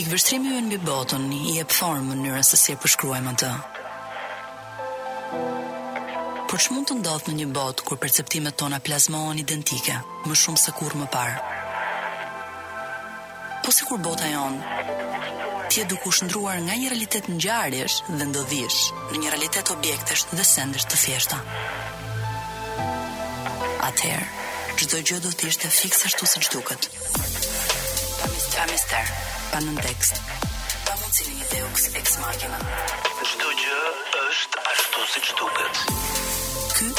Pikëvështrimi ynë mbi botën i jep formë mënyrës se si e përshkruajmë atë. Por ç'mund të ndodhë në një botë kur perceptimet tona plazmohen identike, më shumë se kurrë më parë? Po sikur bota jonë të jetë duke u shndërruar nga një realitet ngjarjesh dhe ndodhish në një realitet objektesh dhe sendesh të thjeshta. Atëherë, çdo gjë do të ishte fiks ashtu siç duket. Pa mister, pa nëntekst, pa mundësinë e një deux ex machina. Çdo gjë është ashtu siç duket. Ky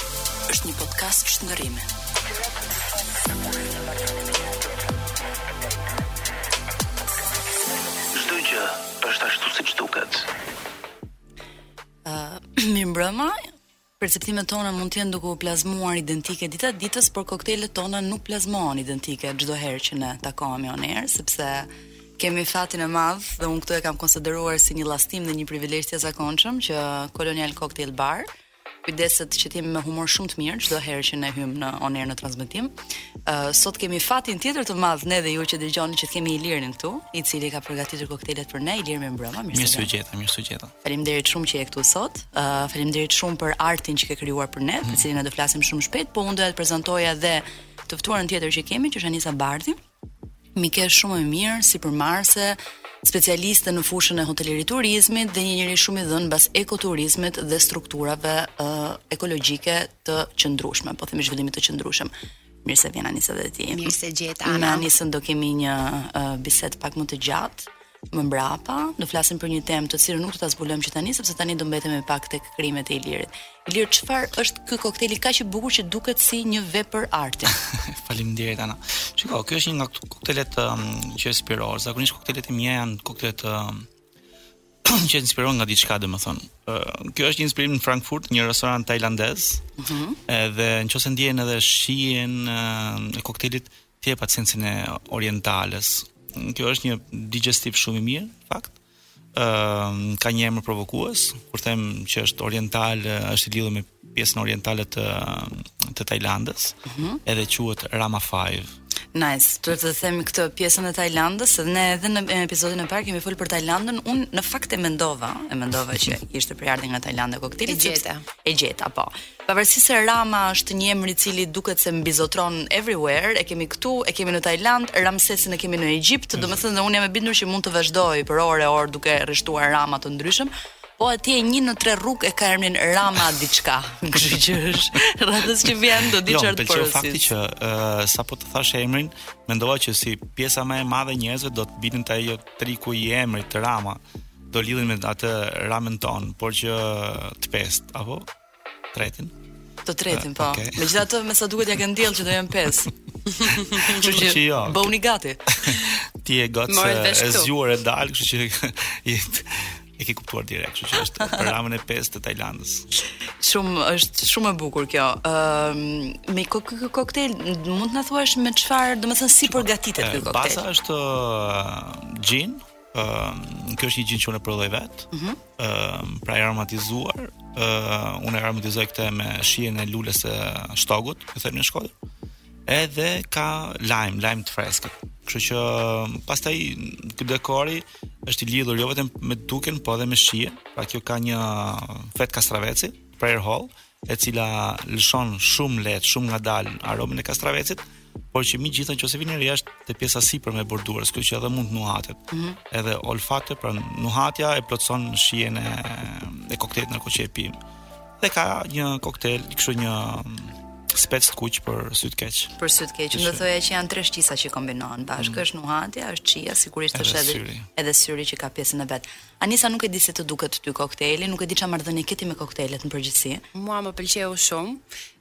është një podcast shndërrimi. Çdo gjë është ashtu siç duket. Ëh, mirëmbrëma. Perceptimet tona mund të jenë duke u plazmuar identike dita ditës, por koktejlet tona nuk plazmohen identike çdo herë që ne takohemi on air, sepse kemi fatin e madh dhe unë këtë e kam konsideruar si një llastim dhe një privilegj të jashtëzakonshëm që Colonial Cocktail Bar Kujdeset që të jemi me humor shumë të mirë çdo herë që ne hyjmë on air në transmetim. Ë uh, sot kemi fatin tjetër të madh ne dhe ju që dëgjoni që të kemi Ilirin këtu, i cili ka përgatitur koktejlet për ne, Ilir mirëmbrëma, mirë se vjen. Mirë se mirë se ju gjeta. Faleminderit shumë që je këtu sot. Ë uh, faleminderit shumë për artin që ke krijuar për ne, mm. për të cilin ne do të flasim shumë shpejt, po unë doja të prezantoja edhe të ftuarën tjetër që kemi, që është Anisa Bardhi. Mikeshë shumë e mirë, sipërmarrëse, specialiste në fushën e hoteleri-turizmit dhe një njeri shumë i dhënë mbas ekoturizmit dhe strukturave ë uh, ekologjike të qëndrueshme, po themi zhvillimit të qëndrueshëm. Mirë se vjen Anisa dhe ti. Mirë se të gjeta Ana. Me Anisën do kemi një uh, bisedë pak më të gjatë. më mbrapa, do flasim për një temë të cilën nuk do ta zbulojmë që tani sepse tani do mbetemi pak tek krijimet e Ilirit. Ilir, çfarë është ky kokteli kaq i bukur që duket si një vepër arti? Faleminderit Ana. Shiko, ky është një nga koktelet um, që inspirohem. Zakonisht koktelet e mia janë koktelet um, që inspirohen nga diçka, domethënë. Uh, ky është një inspirim në Frankfurt, një restorant tajlandez. Mhm. Mm edhe nëse ndjen edhe shijen uh, e koktelit, Të jep ndjesinë e orientales. Kjo është një digestiv shumë i mirë, në fakt. Ëm ehm, uh, ka një emër provokues, kur them që është oriental, është i lidhur me pjesën orientale të të Tajlandës, mm -hmm. edhe quhet Rama 5. Nice. Duhet të them këtë pjesën e Tajlandës, se ne edhe në episodin e parë kemi folur për Tajlandën. Unë në fakt e mendova, e mendova që ishte prejardhje nga Tajlanda kokteli. E gjeta. E gjeta, po. Pavarësisht se Rama është një emër i cili duket se mbizotron everywhere, e kemi këtu, e kemi në Tajlandë, Ramsesin e kemi në Egjipt, mm. domethënë dhe unë jam e bindur që mund të vazhdoj për orë e orë duke rreshtuar Rama të ndryshëm. Po atje një në tre rrugë e ka emrin Rama diçka. Kështu që është rradhës që vjen do di jo, çfarë të porosit. Jo, fakti që uh, sapo të thashë emrin, mendova që si pjesa më e madhe e njerëzve do të binin te ajo triku i emrit Rama. do lidhen me atë Ramën tonë, por që të pestë apo të tretin. Të tretin, po. Okay. Megjithatë, me sa duket ia kanë ndjellë që do jenë pesë. Kështu që, që jo. Bëuni gati. Ti je gocë e zgjuar e dal, kështu që e ke kuptuar direkt, kështu që është për Ramën e pestë të Tajlandës. Shumë është shumë e bukur kjo. Ëm uh, me kok koktel mund të na thuash me çfarë, domethënë si përgatitet ky koktel? Baza është gin, kjo është një gjin që unë prodhoj vetë. Ëh, mm -hmm. pra e aromatizuar. Ëh, unë e aromatizoj këtë me shijen e lules së shtogut, e themi në Shkodër. Edhe ka lajm, lajm të freskët. Kështu që pastaj ky dekori është i lidhur jo vetëm me dukjen, por edhe me shijen. Pra kjo ka një fetë kastraveci, prerë hollë. Ëh, e cila lëshon shumë lehtë, shumë ngadalë aromën e kastravecit, por që megjithatë në qoftë se vini re është te pjesa e sipërme e bordurës, kështu që edhe mund të nuhatet. Mm -hmm. Edhe olfati pra nuhatja e plotëson shijen e e koktejlit në kohën që e pimë. Dhe ka një koktejl, kështu një spec të kuq për sy të keq. Për sy të keq, do thoja që janë tre shqisa që kombinohen bashkë, mm. është nuhatja, është shija, sigurisht është edhe edhe syri që ka pjesën e vet. Anisa nuk e di si të duket ty kokteili, nuk e di ça marrëdhënie ke ti me koktejlet në përgjithësi. Mua më pëlqeu shumë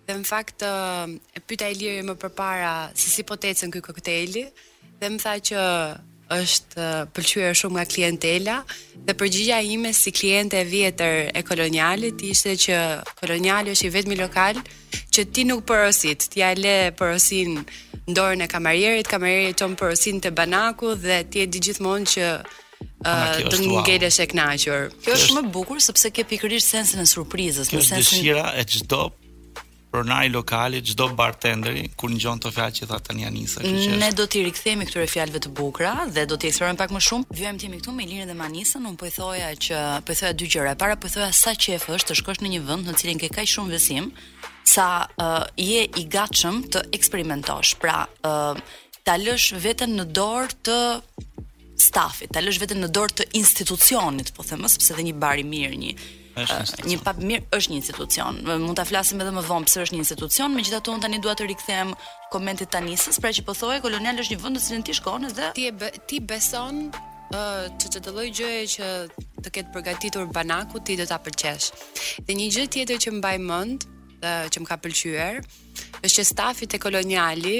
dhe në fakt e pyeta Ilirin më përpara se si po të ecën ky koktejli dhe më tha që është pëlqyer shumë nga klientela dhe përgjigja ime si kliente e vjetër e kolonialit ishte që koloniali është i vetmi lokal që ti nuk porosit, ti ia lë porosinë në dorën e kamarierit, kamarieri çon porosinë te banaku dhe ti e di gjithmonë që Do të ngelesh e kënaqur. Kjo është shumë e bukur sepse ke pikërisht sensin e surprizës, kjo është dëshira e çdo pronari lokali, çdo bartenderi kur ngjon këto fjalë që tha tani Anisa, kështu që ne do t'i rikthehemi këtyre fjalëve të bukura dhe do t'i eksplorojmë pak më shumë. Vijojmë, jemi këtu me Ilirin dhe me Anisën, unë po i thoja që po i thoja dy gjëra. E para po i thoja sa qejf është të shkosh në një vend në cilin ke kaq shumë besim, sa uh, je i gatshëm të eksperimentosh. Pra, uh, ta lësh veten në dorë të stafit, ta lësh veten në dorë të institucionit, po them, sepse dhe një bar i mirë, një një pub i mirë është një institucion. Mund ta flasim edhe më vonë pse është një institucion, megjithatë unë tani dua të rikthehem komentit të Anisës, pra që po thoje kolonial është një vend në cilin ti shkon dhe ti be, ti beson ë uh, që çdo lloj gjëje që të ketë përgatitur banaku ti do ta pëlqesh. Dhe një gjë tjetër që mbaj mend, uh, që më ka pëlqyer, është që stafi te koloniali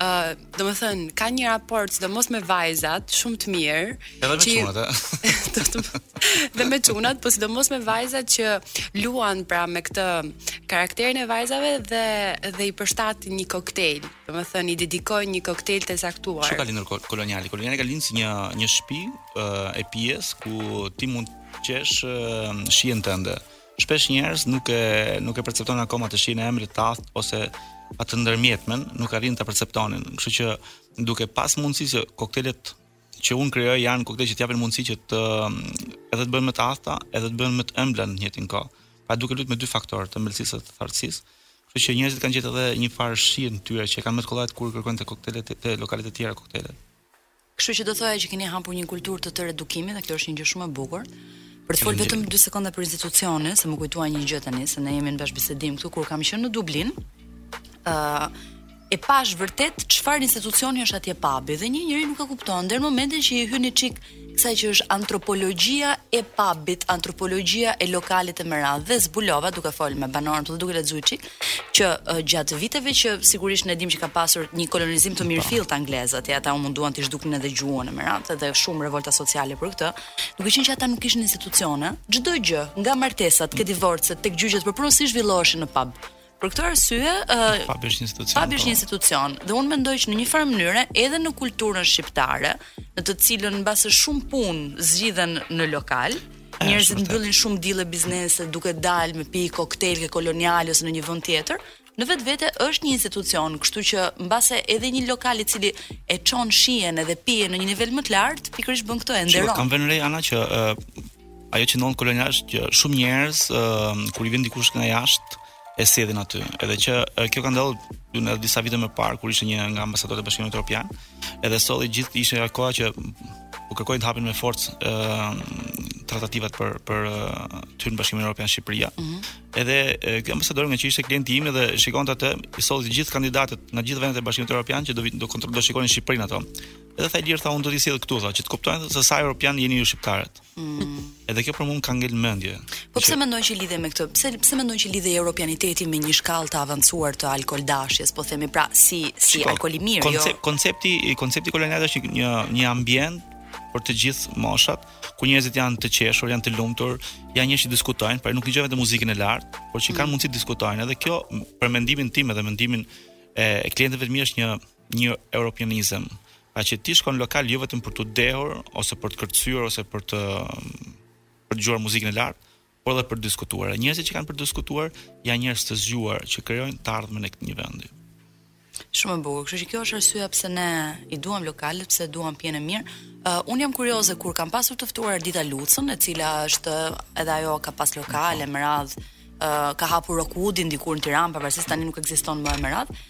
ë uh, domethënë, ka një raport sidomos me vajzat shumë të mirë edhe me çunat dhe me çunat po sidomos me vajzat që luan pra me këtë karakterin e vajzave dhe, dhe i përshtat një koktejl domethënë, i dedikojnë një koktejl të caktuar si ka lindur koloniali? koloniali ka lindur si një, një shpi uh, e pijes ku ti mund të gjesh uh, shijen tënde Shpesh njerëz nuk e nuk e perceptonin akoma shijen e ëmbël, të athtë ose atë të ndërmjetmen, nuk arrinin ta perceptonin. Kështu që duke pas mundësi që koktelet që unë krijoj janë koktelet që të japin mundësi që të edhe të bëhen më të athta, edhe të bëhen më të ëmbla në të njëjtën kohë. Pra duke luajtur me dy faktorë, të ëmbëlsisë dhe të thartësisë. Kështu që njerëzit kanë gjetur edhe një farë shijen e tyre që kanë më të kollajt kur kërkojnë te koktelet te, te lokalet e tjera koktelet. Kështu që do thoja që keni hapur një kulturë të tërë edukimi dhe kjo është një gjë shumë e bukur. Për të folur vetëm dy sekonda për institucionin, se më kujtua një gjë tani se ne jemi në bashkëbisedim këtu kur kam qenë në Dublin, ë uh, e pash vërtet çfarë institucioni është atje pabi dhe një njeri nuk e kupton deri momentin që i hyni çik kësaj që është antropologjia e pabit, antropologjia e lokalit të merat dhe zbulova duke fol me banorët dhe duke lexuar çik që gjatë viteve që sigurisht ne dimë që ka pasur një kolonizim të mirëfilltë po. anglezët, ata u munduan të zhduknin edhe gjuhën e me radhë dhe shumë revolta sociale për këtë. Duke qenë që ata nuk kishin institucione, çdo gjë, nga martesat, ke divorcet, tek gjyqet për pronësi zhvilloheshin në pub. Për këtë arsye, ë pub është një institucion. Pub është po. një institucion dhe unë mendoj që në një farë mënyre edhe në kulturën shqiptare, në të cilën mbase shumë punë zgjidhen në lokal, Njerëzit mbyllin shumë dille biznesi duke dalë me pi koktel ke kolonial ose në një vend tjetër. Në vetvete është një institucion, kështu që mbase edhe një lokal i cili e çon shijen edhe pijen në një nivel më të lartë, pikërisht bën këtë e nderon. Shumë kam vënë re ana që uh, ajo që ndodh kolonial është që shumë njerëz uh, kur i vjen dikush nga jashtë e sjellin aty. Edhe që kjo ka ndodhur në disa vite më parë kur ishte një nga ambasadorët e Bashkimit Evropian, edhe solli gjithë ishte ajo koha që kërkonin të hapnin me forcë tratativat për për të hyrë në Bashkimin Evropian Shqipëria. Mm -hmm. Edhe ky ambasador nga që ishte klienti im dhe shikonte atë, i solli të gjithë kandidatët nga gjithë vendet e Bashkimit Evropian që do do kontroll do shikonin Shqipërinë ato. Edhe tha Ilir tha unë do të sjell këtu tha që të kuptojnë se sa europian jeni ju shqiptarët. Mm. Edhe kjo për mua ka ngel në mendje. Po pse mendon që lidhet me këtë? Pse pse mendon që lidhet europianiteti me një shkallë të avancuar të alkooldashjes, po themi pra si si Shiko, alkool i mirë, jo? koncept, jo. Koncepti koncepti kolonial është një një, një ambient për të gjithë moshat, ku njerëzit janë të qeshur, janë të lumtur, janë njerëz që diskutojnë, pra nuk dëgjojnë vetëm muzikën e lartë, por që kanë mm. mundësi të diskutojnë. Edhe kjo për mendimin tim edhe mendimin e klientëve të mi është një një europianizëm, pra që ti shkon në lokal jo vetëm për t'u dehur ose për të kërcyer ose për të për të dëgjuar muzikën e lartë, por edhe për të diskutuar. Njerëzit që kanë për të diskutuar janë njerëz të zgjuar që krijojnë të ardhmen e këtij vendi. Shumë e bukur. Kështu që kjo është arsyeja pse ne i duam lokalet, pse duam pijen e mirë. Uh, Unë jam kurioze kur kam pasur të ftuar Dita Lucën, e cila është edhe ajo ka pas lokale me radhë uh, ka hapur Rockwoodin dikur në Tiranë, pavarësisht tani nuk ekziston më e me radhë.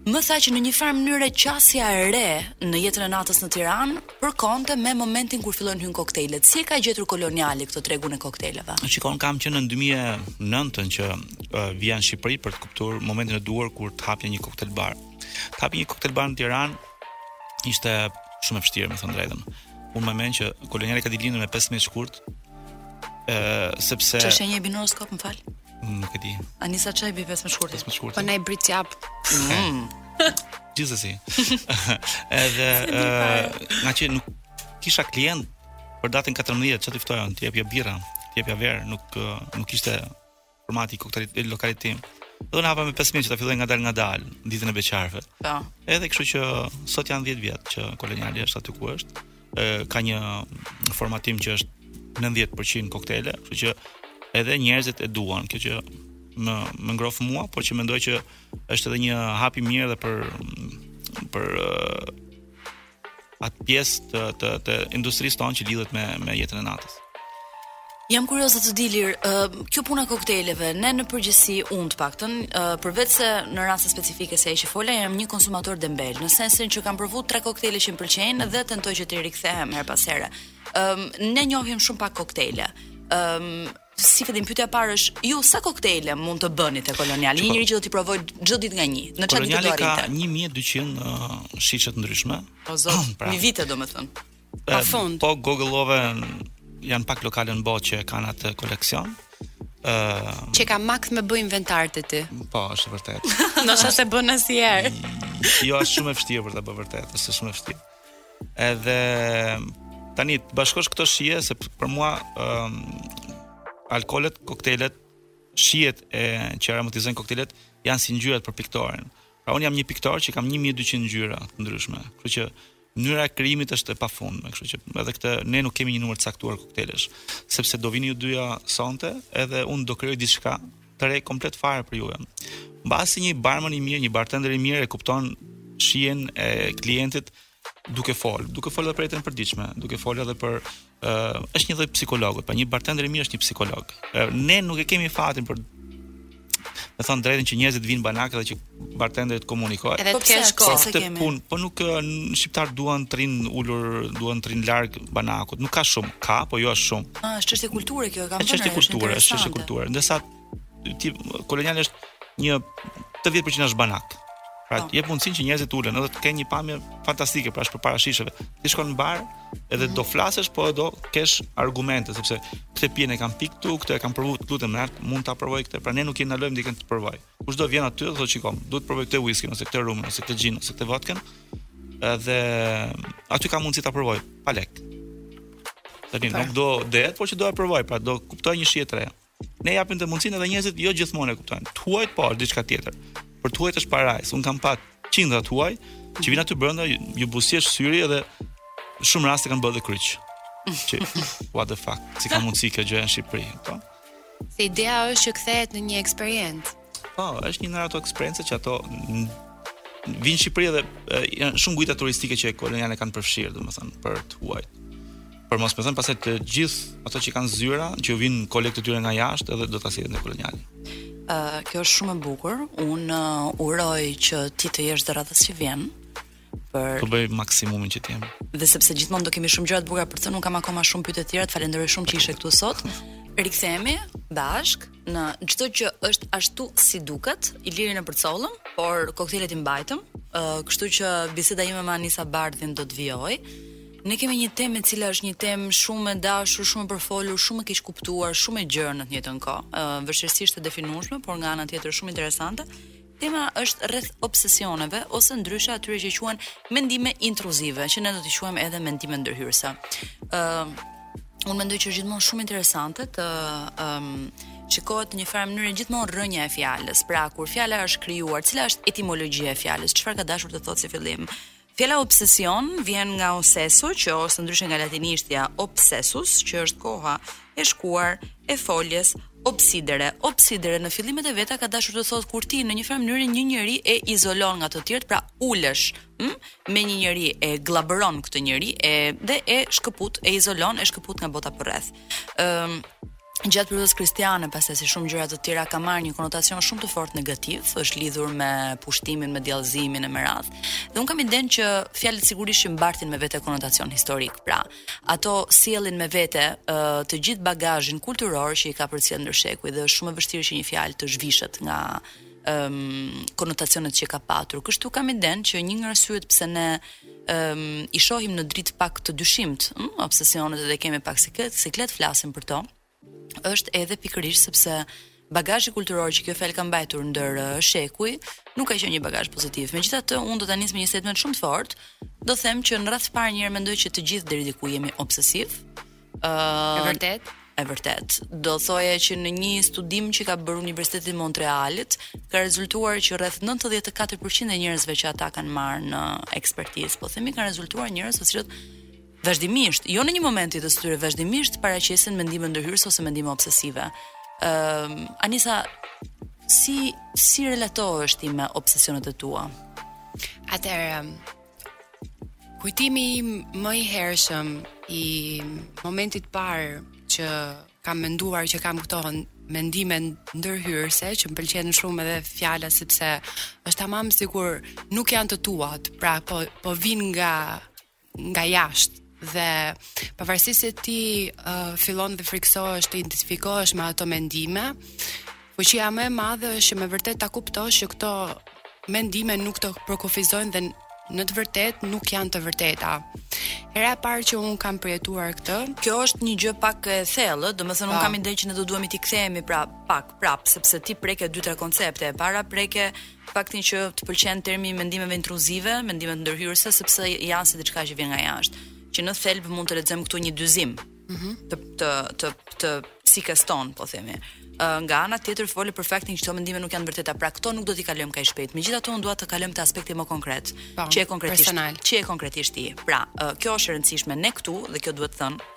Më tha që në një farë mënyre qasja e re në jetën e natës në Tiranë përkonte me momentin kur fillojnë hyjnë koktejlet. Si e ka gjetur koloniali këtë tregun e koktejleve? Shiko, kam që në 2009 që uh, vija në Shqipëri për të kuptuar momentin e duhur kur të hapja një koktel bar. Të hapja një koktel bar në Tiranë ishte shumë e vështirë, me thënë të drejtën. Unë mbaj mend që koloniali ka ditëlindjen me 15 shkurt, Ëh, sepse Çfarë shenje bie në horoskop, më fal? Nuk e di. Anisa ça i bi 15 shkurt. 15 shkurt. Po ne brit jap. Mm. Gjithsesi. Edhe nga që nuk kisha klient për datën 14, çfarë të ftoja, të jepja birra, të jepja verë, nuk nuk ishte formati i lokalit tim. Edhe unë e hapa me 15 që ta filloj ngadalë ngadalë ditën e beqarëve. Po. Edhe kështu që sot janë 10 vjet që koloniali është aty ku është. Ë ka një formatim që është 90% koktele, kështu që edhe njerëzit e duan, kjo që më më ngrof mua, por që mendoj që është edhe një hap i mirë edhe për për atë pjesë të të të industrisë tonë që lidhet me me jetën e natës. Jam kurioze të di Ilir, uh, kjo puna e kokteleve, ne në përgjithësi unë të paktën, uh, përveç se në raste specifike si ai që fola, jam një konsumator dembel, në sensin që kam provu tre koktele që më pëlqejnë dhe tentoj që t'i rikthehem herë pas here. Ëm um, ne njohim shumë pak koktele. Ëm um, Si fillim pyetja e parë është, ju sa koktejle mund të bëni te koloniali? Një njeri që do t'i provojë çdo ditë nga një. Në çfarë viti do arrijë? Koloniali ka 1200 uh, shishe të ndryshme. O zot, pra, një vite domethënë. Pa fund. Po google-ove janë pak lokale në botë që kanë atë koleksion. Ë uh, qenka makth me bë inventarët aty. Po, është vërtet. Ndoshta s'e bën asnjëherë. jo, është shumë e vështirë për ta bërë vërtet, është shumë e vështirë. Edhe tani të bashkosh këto shije se për mua um, alkoolet, koktelet, shijet që aromatizojnë koktelet janë si ngjyrat për piktorin. Pra un jam një piktor që kam 1200 ngjyra të ndryshme. Kështu që mënyra e krijimit është e pafundme, kështu që edhe këtë ne nuk kemi një numër të caktuar koktelesh, sepse do vini ju dyja sonte, edhe un do krijoj diçka të re komplet fare për juve. Mbase një barman i mirë, një bartender i mirë e kupton shijen e klientit duke fol, duke fol edhe për jetën e përditshme, duke fol edhe për ë uh, është një lloj psikologu, pa një bartender i mirë është një psikolog. Uh, ne nuk e kemi fatin për me thënë të drejtën që njerëzit vijnë në banak dhe që bartenderi të komunikojë. Edhe të kesh kohë se kemi. Pun, po nuk, ne shqiptarët duan të rrinë ulur, duan të rrinë larg banakut. Nuk ka shumë, ka, po jo as shumë. Ah, është çështje kulture kjo, kam thënë. Është çështje kulture, është çështje kulture. Ndërsa te Koloniali është një 80% është banak. Pra, oh. jep mundësinë që njerëzit të ulen, edhe të kenë një pamje fantastike pra përpara shisheve. Ti shkon në bar, edhe do flasësh, po do kesh argumente sepse këtë pijen e kam pirë këtu, këtë e kam provuar, të lutem, mund ta provoj këtë. Pra ne nuk i ndalojmë dikën të provojë. Kushdo vjen aty dhe thotë shiko, duhet të provoj këtë whisky ose këtë rumin ose këtë gin ose këtë vodkën. Edhe aty ka mundësi ta provojë pa lek. Tani pra. nuk do det, por që do e provojë, pra do kuptojë një shije të re. Ne japim këtë mundësinë edhe njerëzit jo gjithmonë e kuptojnë. Të huajt po është diçka tjetër. Për të huajt është parajsë. Un kam pat qindra të huaj që vin aty brenda u buzëqesh syri edhe shumë raste kanë bërë kryq. Që what the fuck, si ka mundësi kjo gjëja në Shqipëri, po? Se ideja është që kthehet në një eksperiencë. Po, është një ndër ato eksperienca që ato vijnë në Shqipëri dhe janë shumë guida turistike që Kolonialin e kanë përfshirë, domethënë, për të huajt. Për mos me thënë pastaj të gjithë ato që kanë zyra, që u vijnë kolegët e tyre nga jashtë edhe do t'i sjellin te Koloniali. Uh, kjo është shumë e bukur, unë uh, uroj që ti të jesh dhe radhës që vjen, Do të bëj maksimumin që të jem. Dhe sepse gjithmonë do kemi shumë gjëra të bukura për të thënë, unë kam akoma shumë pyetje të tjera, të falenderoj shumë që ishe këtu sot. Rikthehemi bashkë në S'do që është ashtu si duket, Ilirin e përcollëm, por koktejlet i mbajtëm, uh, kështu që biseda ime me Anisa Bardhin do të vijojë. Ne kemi një temë e cila është një temë shumë e dashur, shumë e përfolur, shumë e keqkuptuar, shumë e gjerë në të njëjtën kohë. Ë uh, vështirësisht e definueshme, por nga ana tjetër shumë interesante Tema është rreth obsesioneve ose ndryshe atyre që quhen mendime intruzive, që ne do t'i quajmë edhe mendime ndërhyrëse. Ë uh, Unë mendoj që është gjithmonë shumë interesante të um, shikohet në njëfarë mënyre gjithmonë rrënja e fjalës. Pra kur fjala është krijuar, cila është etimologjia e fjalës? Çfarë ka dashur të thotë si fillim? Fjala obsesion vjen nga osesu, që ose ndryshe nga latinishtja obsesus, që është koha e shkuar e foljes obsidere. Obsidere në fillimet e veta ka dashur të thotë kur ti në një farë mënyre një njeri e izolon nga të tjerët, pra ulesh hm, me një njeri e gllabëron këtë njeri edhe e shkëput, e izolon, e shkëput nga bota përreth. ëm gjatë periudhës kristiane, pastaj si shumë gjëra të tjera ka marrë një konotacion shumë të fortë negativ, është lidhur me pushtimin, me djallëzimin e më radhë. Dhe un kam idenë që fjalët sigurisht që mbartin me vete konotacion historik. Pra, ato sjellin me vete uh, të gjithë bagazhin kulturor që i ka përcjellë ndër shekuj dhe është shumë e vështirë që një fjalë të zhvishet nga konotacionet që ka patur. Kështu kam idenë që një nga arsyet pse ne um, i shohim në dritë pak të dyshimt, um, obsesionet dhe kemi pak siklet, siklet të flasim për to, është edhe pikërisht sepse bagazhi kulturor që kjo fjalë ka mbajtur ndër uh, shekuj nuk ka qenë një bagazh pozitiv. Megjithatë, unë do ta nis me një statement shumë të fortë. Do them që në radhë parë njëherë mendoj që të gjithë deri diku jemi obsesiv, Ëh, e vërtet? E vërtet. Do thoja që në një studim që ka bërë Universiteti i Montrealit, ka rezultuar që rreth 94% e njerëzve që ata kanë marrë në ekspertizë, po themi kanë rezultuar njerëz të cilët vazhdimisht, jo në një moment të jetës tyre, vazhdimisht paraqesin mendime ndërhyrëse ose mendime obsesive. Ëm, uh, Anisa, si si relatohesh ti me obsesionet e tua? Atëherë, Kujtimi im më i hershëm i momentit parë që kam menduar që kam këto mendime ndërhyrëse që më pëlqen shumë edhe fjala sepse është tamam sikur nuk janë të tuat, pra po po vijnë nga nga jashtë, dhe pavarësisht se ti uh, fillon dhe friksohesh, të identifikohesh me ato mendime, fuqia më e madhe është që me vërtet ta kuptosh që këto mendime nuk të përkufizojnë dhe në të vërtet nuk janë të vërteta. Hera e parë që un kam përjetuar këtë, kjo është një gjë pak e thellë, domethënë un po. kam idenë që ne do duhemi t'i kthehemi pra pak prap, sepse ti preke dy tre koncepte. E para preke faktin që të pëlqen termi i mendimeve intruzive, mendimet ndërhyrëse sepse janë si diçka që vjen nga jashtë, që në thelb mund të lexojmë këtu një dyzim. Ëh. Mm të të të të psikës ton, po themi. Ë nga ana tjetër fole për faktin që këto mendime nuk janë të vërteta, pra këto nuk do t'i kalojmë kaq shpejt. Megjithatë unë dua të kalojmë te aspekti më konkret, po, që e ke konkretisht, që e ke konkretisht ti. Pra, kjo është e rëndësishme ne këtu dhe kjo duhet thënë,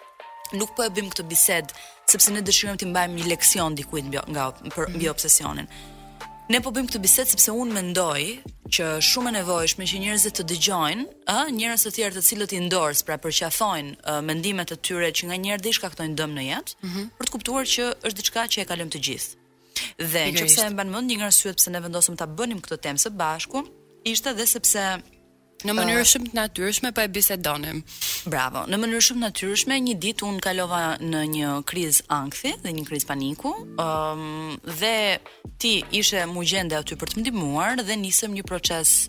nuk po e bëjmë këtë bisedë sepse ne dëshirojmë t'i mbajmë një leksion dikujt mbi nga për mbi mhm. obsesionin. Ne po bëjmë këtë bisedë sepse unë mendoj që shumë e nevojshme që njerëzit të dëgjojnë, ë, njerëz të tjerë të cilët endorse, pra përqafojnë mendimet e tyre që nganjëherë të shkaktojnë dëm në jetë, mm -hmm. për të kuptuar që është diçka që e kalojmë të gjithë. Dhe nëse e mban mend një nga arsyet pse ne vendosëm ta bënim këtë temë së bashku, ishte edhe sepse Në mënyrë shumë të natyrshme po e bisedonim. Bravo. Në mënyrë shumë të natyrshme, një ditë un kalova në një kriz ankthi dhe një kriz paniku, ëm um, dhe ti ishe m'u gjende aty për të ndihmuar dhe nisëm një proces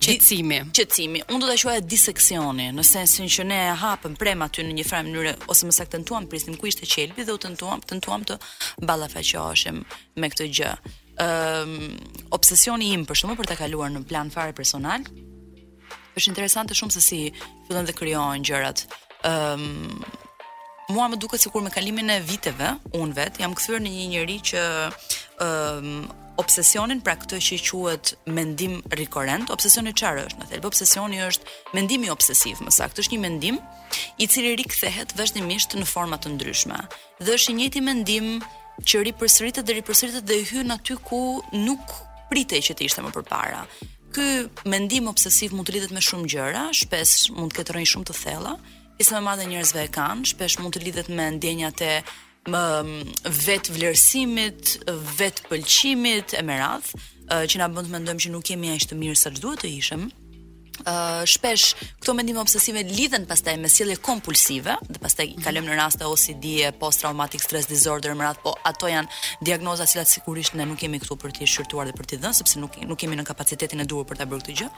qetësimi. Qetësimi. Unë do ta quaja diseksioni, në sensin që ne hapëm prem aty në një farë mënyre ose më saktë tentuam prisnim ku ishte qelbi dhe u tentuam tentuam të ballafaqoheshim me këtë gjë. Ëm obsesioni im për shembull për ta kaluar në plan fare personal. Është interesante shumë se si fillon dhe krijohen gjërat. Ëm mua më duket sikur me kalimin e viteve, unë vet jam kthyer në një njeri që ëm obsesionin pra këtë që quhet mendim rikorent, obsesioni çfarë është në thelb? Obsesioni është mendimi obsesiv, më saktë, është një mendim i cili rikthehet vazhdimisht në forma të ndryshme. Dhe është i njëjti mendim që ripërsëritet dhe ripërsëritet dhe hyn aty ku nuk pritej që të ishte më përpara. Ky mendim obsesiv mund të lidhet me shumë gjëra, shpesh mund të ketë rrënjë shumë të thella. Pjesa më e madhe e njerëzve e kanë, shpesh mund të lidhet me ndjenjat e vet vlerësimit, vet pëlqimit e me radh, që na bën të mendojmë që nuk jemi aq të mirë sa ç'duhet të ishim. shpesh këto mendime obsesive lidhen pastaj me sjellje kompulsive dhe pastaj mm -hmm. kalojmë në raste OCD e post traumatic stress disorder e me radh, po ato janë diagnoza që sigurisht ne nuk jemi këtu për të shqyrtuar dhe për të dhënë sepse nuk nuk kemi kapacitetin e duhur për ta bërë këtë gjë.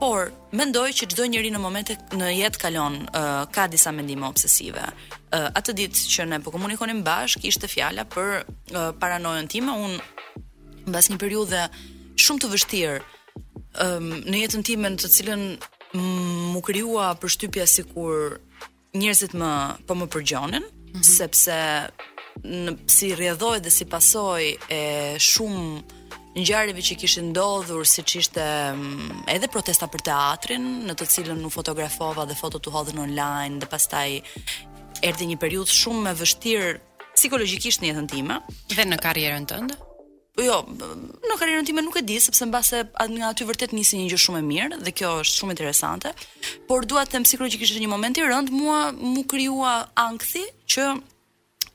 Por mendoj që çdo njeri në momente në jetë kalon uh, ka disa mendime obsesive. Uh, atë ditë që ne po komunikonim bashkë ishte fjala për uh, paranojën time, unë mbas një periudhe shumë të vështirë um, në jetën time në të cilën m'u krijua përshtypja sikur njerëzit më po më përgjonin, mm -hmm. sepse si rrjedhojë dhe si pasojë e shumë ngjarjeve që kishin ndodhur, siç ishte mm, edhe protesta për teatrin, në të cilën u fotografova dhe fotot u hodhën online dhe pastaj erdhi një periudhë shumë e vështirë psikologjikisht në jetën time dhe në karrierën tënde. Jo, në karrierën time nuk e di sepse mbase nga aty vërtet nisi një gjë shumë e mirë dhe kjo është shumë interesante. Por dua të them psikologjikisht ishte një moment i rënd mua m'u krijua ankthi që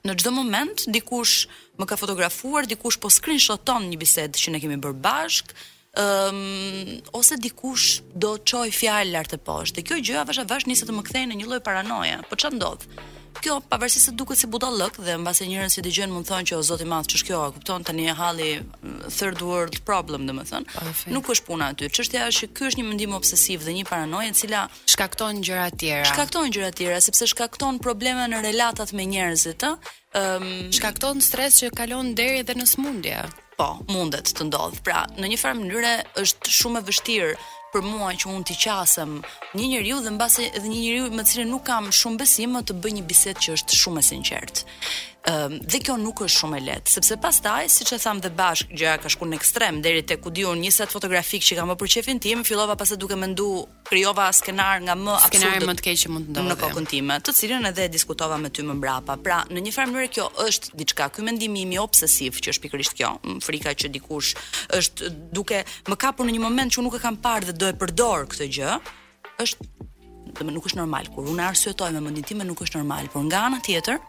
në çdo moment dikush më ka fotografuar, dikush po screenshoton një bisedë që ne kemi bërë bashk, ëm ose dikush do çoj fjalë lart e poshtë. Dhe kjo gjë avash avash nisi të m'u kthej në një lloj paranoje. Po ç'a ndodh? Kjo pavarësisht se duket si budallëk dhe mbase njerëz që dëgjojnë mund të thonë që o zoti madh ç'është kjo, a kupton tani e halli third world problem domethënë. Po, nuk është puna aty. Çështja është që ky është një mendim obsesiv dhe një paranojë e cila shkakton gjëra të tjera. Shkakton gjëra të tjera sepse shkakton probleme në relatat me njerëzit, ëh, um, shkakton stres që kalon deri edhe në smundje. Po, mundet të ndodh. Pra, në një farë mënyre është shumë e vështirë për mua që unë t'i qasëm një njeriu dhe mbase edhe një njeriu me të cilin nuk kam shumë besim më të bëj një bisedë që është shumë e sinqertë. Ëm um, dhe kjo nuk është shumë e lehtë, sepse pastaj, siç e tham dhe bashk, gjëja ka shkuar në ekstrem deri te ku di un një set fotografik që kam më për qejfin tim, fillova pastaj duke mendu krijova skenar nga më absurd. Skenar më të keq që mund të ndodhte. Në kokën time, të cilën edhe e diskutova me ty më mbrapa. Pra, në një farë mënyrë kjo është diçka, ky mendimi im obsesiv që është pikërisht kjo, frika që dikush është duke më kapur në një moment që unë nuk e kam parë dhe do e përdor këtë gjë, është do më nuk është normal kur unë arsyetoj me mendjen time nuk është normal, por nga ana tjetër,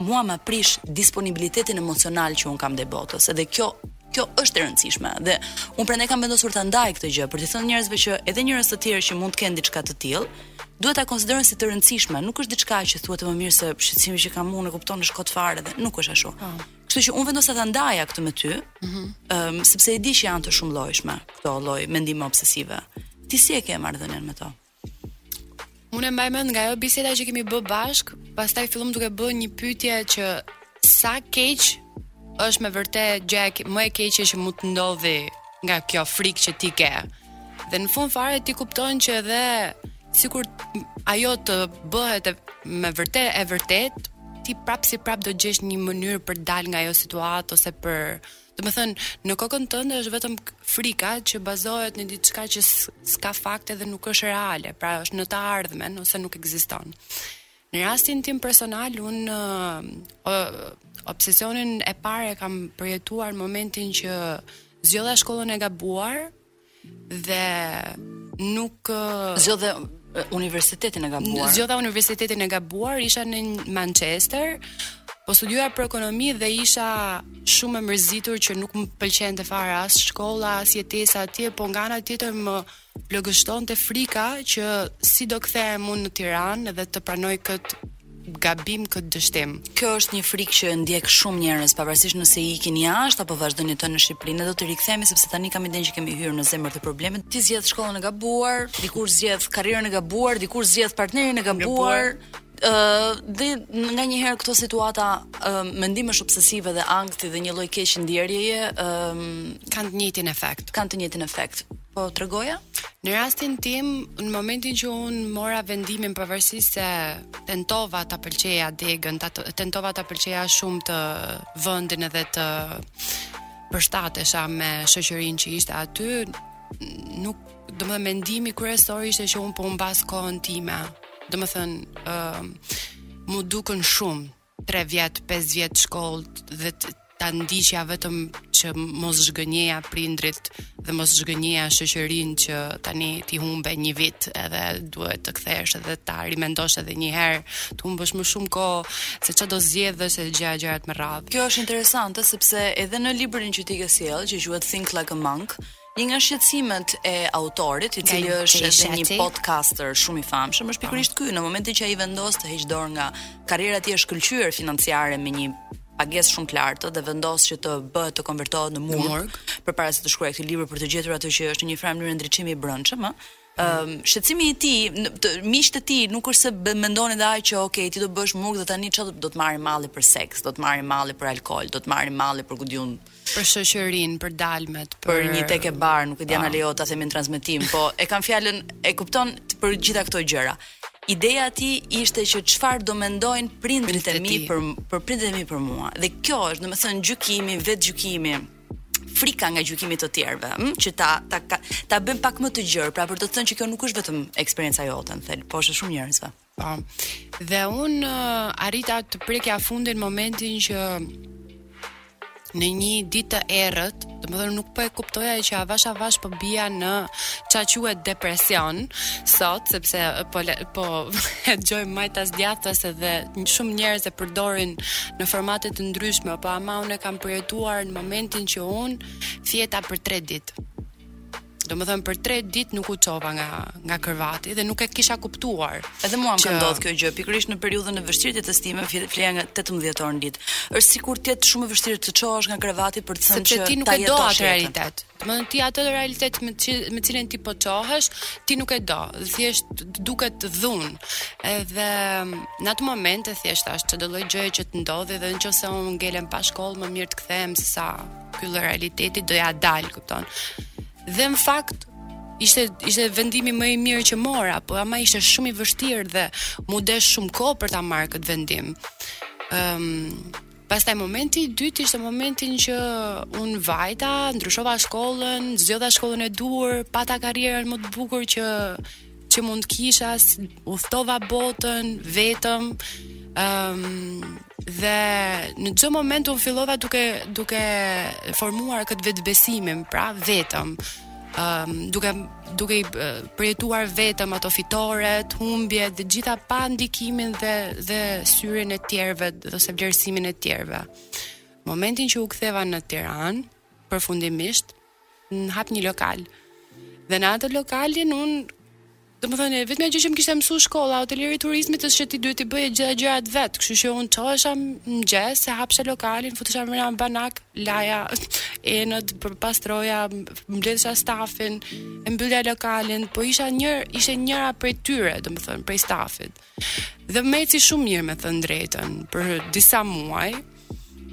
mua ma prish disponibilitetin emocional që un kam ndaj botës, edhe kjo kjo është e rëndësishme dhe un prandaj kam vendosur ta ndaj këtë gjë për t'i thënë njerëzve që edhe njerëz të tjerë që mund të kenë diçka të tillë, duhet ta konsiderojnë si të rëndësishme, nuk është diçka që thua ti më mirë se shqetësimi që kam unë, e kupton, është kot fare dhe nuk është ashtu. Po. Kështu që un vendosa ta ndaj këtë me ty, ëh, mm -hmm. um, sepse e di që janë të shumëllojshme këto lloj mendime obsesive. Ti si e ke marrëdhënien me to? Unë e mbaj mend nga ajo biseda që kemi bë bashk, pastaj fillum duke bë një pyetje që sa keq është me vërtet gjëja më e keqe që mund të ndodhi nga kjo frikë që ti ke. Dhe në fund fare ti kupton që edhe sikur ajo të bëhet e, me vërtet e vërtet, ti prap si prap do gjesh një mënyrë për të dalë nga ajo situatë ose për Domethënë, në kokën tënde është vetëm frika që bazohet në diçka që s'ka fakte dhe nuk është reale, pra është në të ardhmen ose nuk ekziston. Në rastin tim personal, un obsesionin e parë e kam përjetuar në momentin që zgjodha shkollën e gabuar, dhe nuk zgjodha universitetin e gabuar. Zgjodha universitetin e gabuar, isha në Manchester, po studioja për ekonomi dhe isha shumë e mërzitur që nuk më pëlqente fare as shkolla, as jetesa atje, po nga ana tjetër më ligështonte frika që si do kthehem un në Tiranë dhe të pranoj këtë gabim këtë dështim. Kjo është një frikë që ndjek shumë njerëz, pavarësisht nëse ikin jashtë apo vazhdojnë jetojnë në Shqipëri. Ne do t'i rikthehemi sepse tani kam idenë që kemi hyrë në zemër të problemit. Ti zgjedh shkollën e gabuar, dikush zgjedh karrierën e gabuar, dikush zgjedh partnerin e gabuar. Ë, uh, dhe nganjëherë këto situata uh, mendimesh obsesive dhe ankthi dhe një lloj keq ndjerjeje, ë, uh, kanë të njëjtin efekt. Kanë të njëjtin efekt. Po tregoja. Në rastin tim, në momentin që un mora vendimin pavarësisht se tentova ta pëlqeja degën, ta tentova ta pëlqeja shumë vendin edhe të përshtatesha me shoqërinë që ishte aty, nuk, domethënë mendimi kryesor ishte që un po humbas kohën time. Domethënë, ë uh, m'u dukën shumë tre vjet, pesë vjet shkollë dhe ta ndiqja vetëm që mos zhgënjeja prindërit dhe mos zhgënjeja shoqërinë që tani ti humbe një vit edhe duhet të kthesh edhe ta rimendosh edhe një herë, të humbësh më shumë kohë se çfarë do zgjedhësh e gjëra gjërat me radhë. Kjo është interesante sepse edhe në librin që ti ke sjellë, që quhet Think Like a Monk, Një nga shqetësimet e autorit, i cili është edhe një podcaster shumë i famshëm, është pikërisht ky, në momentin që ai vendos të heqë dorë nga karriera e tij e shkëlqyer financiare me një pagesë shumë të lartë dhe vendos që të bëhet të konvertohet në murg, përpara se të shkruajë këtë libër për të gjetur atë që është në një farë mënyrë ndriçimi i brendshëm, ë. Shqetësimi i tij, miqtë e tij, nuk është se mendonte dhe ai që ok, ti do bësh murg dhe tani ça do të marri malli për seks, do të marri malli për alkool, do të marri malli për ku di unë për shoqërinë, për dalmet, për, për një tek e bar, nuk e di a na lejohet ta themi në transmetim, po e kam fjalën, e kupton për gjitha këto gjëra. Ideja e tij ishte që çfarë do mendojnë prindërit e mi për për prindërit e mi për mua. Dhe kjo është, domethënë gjykimi, vetëgjykimi. frika nga gjykimi i të tjerëve, ëh, që ta ta ta, ta bëjmë pak më të gjerë, pra për të thënë që kjo nuk është vetëm eksperienca jote në thelb, por është shumë njerëzve. Po. Dhe unë uh, arrita të prekja fundin momentin që në një ditë të errët, domethënë nuk po e kuptoja që avash avash po bija në ça quhet depresion sot sepse po po e dëgjoj majtas djathtas edhe shumë njerëz e përdorin në formate të ndryshme, po ama unë e kam përjetuar në momentin që unë fjeta për 3 ditë. Domethënë për 3 ditë nuk u çova nga, nga krevati dhe nuk e kisha kuptuar. Edhe mua më që... ka ndodhë kjo gjë, pikërisht në periudhën e vështirë të jetës time, fleja nga 18 orë në ditë. Është sikur të jetë shumë e vështirë të çohesh nga krevati për të thënë që ti nuk e do atë realitet. Domethënë ti atë realitet me të cilin ti po çohesh, ti nuk e do, dhe thjesht duket dhunë, edhe mm, në atë moment thjesht thashë çdo lloj gjëje që të ndodhi dhe në qoftë se unë ngelem pa shkollë, më mirë të kthehem sesa ky lloj realiteti, do ia dal, kupton. Dhe në fakt, ishte ishte vendimi më i mirë që mora, po ama ishte shumë i vështirë dhe m'u desh shumë kohë për ta marrë këtë vendim. Ëm, ehm, um, Pastaj momenti i dytë ishte momentin që unë vajta, ndryshova shkollën, zgjodha shkollën e duhur, pata karrierën më të bukur që që mund të kisha, udhëtova botën vetëm. Ëm um, dhe në çdo moment unë fillova duke duke formuar këtë vetëbesimin, pra vetëm. Ëm um, duke duke i përjetuar vetëm ato fitoret, humbjet dhe të gjitha pa ndikimin dhe dhe syrin e të tjerëve ose vlerësimin e të tjerëve. Momentin që u ktheva në Tiranë, përfundimisht unë hap një lokal. Dhe në atë lokalin un domethënë, e vetmja gjë që më kishte mësu shkolla, hoteleri-turizmit, është që ti duhet t'i bëje gjitha gjërat vetë, kështu që unë çohesha në mëngjes, e hapsha lokalin, futesha në banak, laja enët, pastroja, mbledhja stafin, e mbyllja lokalin, po isha një isha njëra prej tyre, domethënë prej stafit. Dhe më eci shumë mirë me thënë drejtën për disa muaj.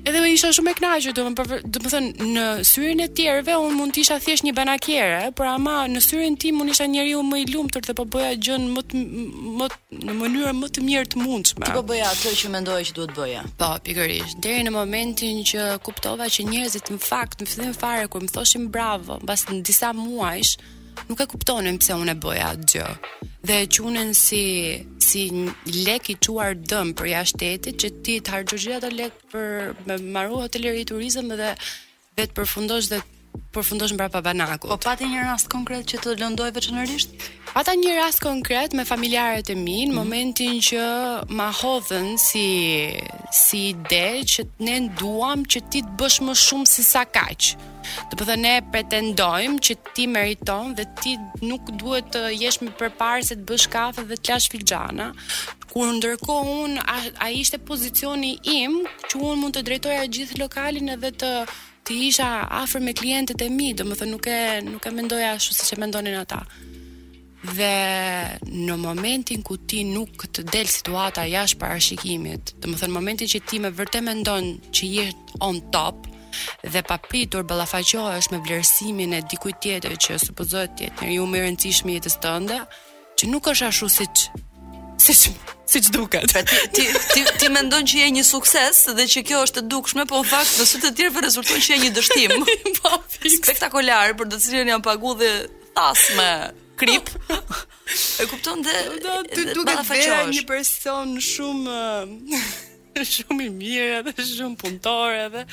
Edhe isha shumë e kënaqur, domethënë domethënë në syrin e të tjerëve un mund të isha thjesht një banakiere, por ama në syrin tim un isha njeriu më i lumtur dhe po bëja gjënë më më në mënyrën më të mirë të mundshme. Ti po bëja atë që mendoje që duhet bëje. Po, pikërisht. Deri në momentin që kuptova që njerëzit në fakt në fillim fare kur më thoshin bravo, mbas disa muajsh, nuk e kuptonin pse unë e bëja atë gjë. Dhe e quanin si si lek i çuar dëm për jashtë shtetit që ti të harxhosh ato lek për me marrë hoteleri turizëm dhe të përfundosh dhe të përfundosh mbrapa banakut. Po pati një rast konkret që të lëndoi veçanërisht? Pata një rast konkret me familjarët e mi, në mhm. momentin që ma hodhën si si ide që ne duam që ti të bësh më shumë se sa kaq. Domethënë ne pretendojmë që ti meriton dhe ti nuk duhet të jesh më përpara se të bësh kafe dhe të lash filxhana. kur ndërkohë un ai ishte pozicioni im që un mund të drejtoja gjithë lokalin edhe të të isha afër me klientët e mi, domethënë nuk e nuk e mendoja ashtu siç e mendonin ata. Dhe në momentin ku ti nuk të del situata jashtë parashikimit, domethënë në momentin që ti me vërtet mendon që je on top dhe papritur ballafaqohesh me vlerësimin e dikujt tjetër që supozohet të jetë njeriu më i rëndësishëm i jetës tënde, që nuk është ashtu siç siç siç duket. Pra ti ti ti, ti mendon që je një sukses dhe që kjo është e dukshme, po në fakt në sy të tjerëve rezulton që je një dështim. po, spektakolar për të cilën janë paguar dhe thasë me kripë. e kupton dhe do të duket vetja një person shumë shumë i mirë edhe shumë punëtor edhe.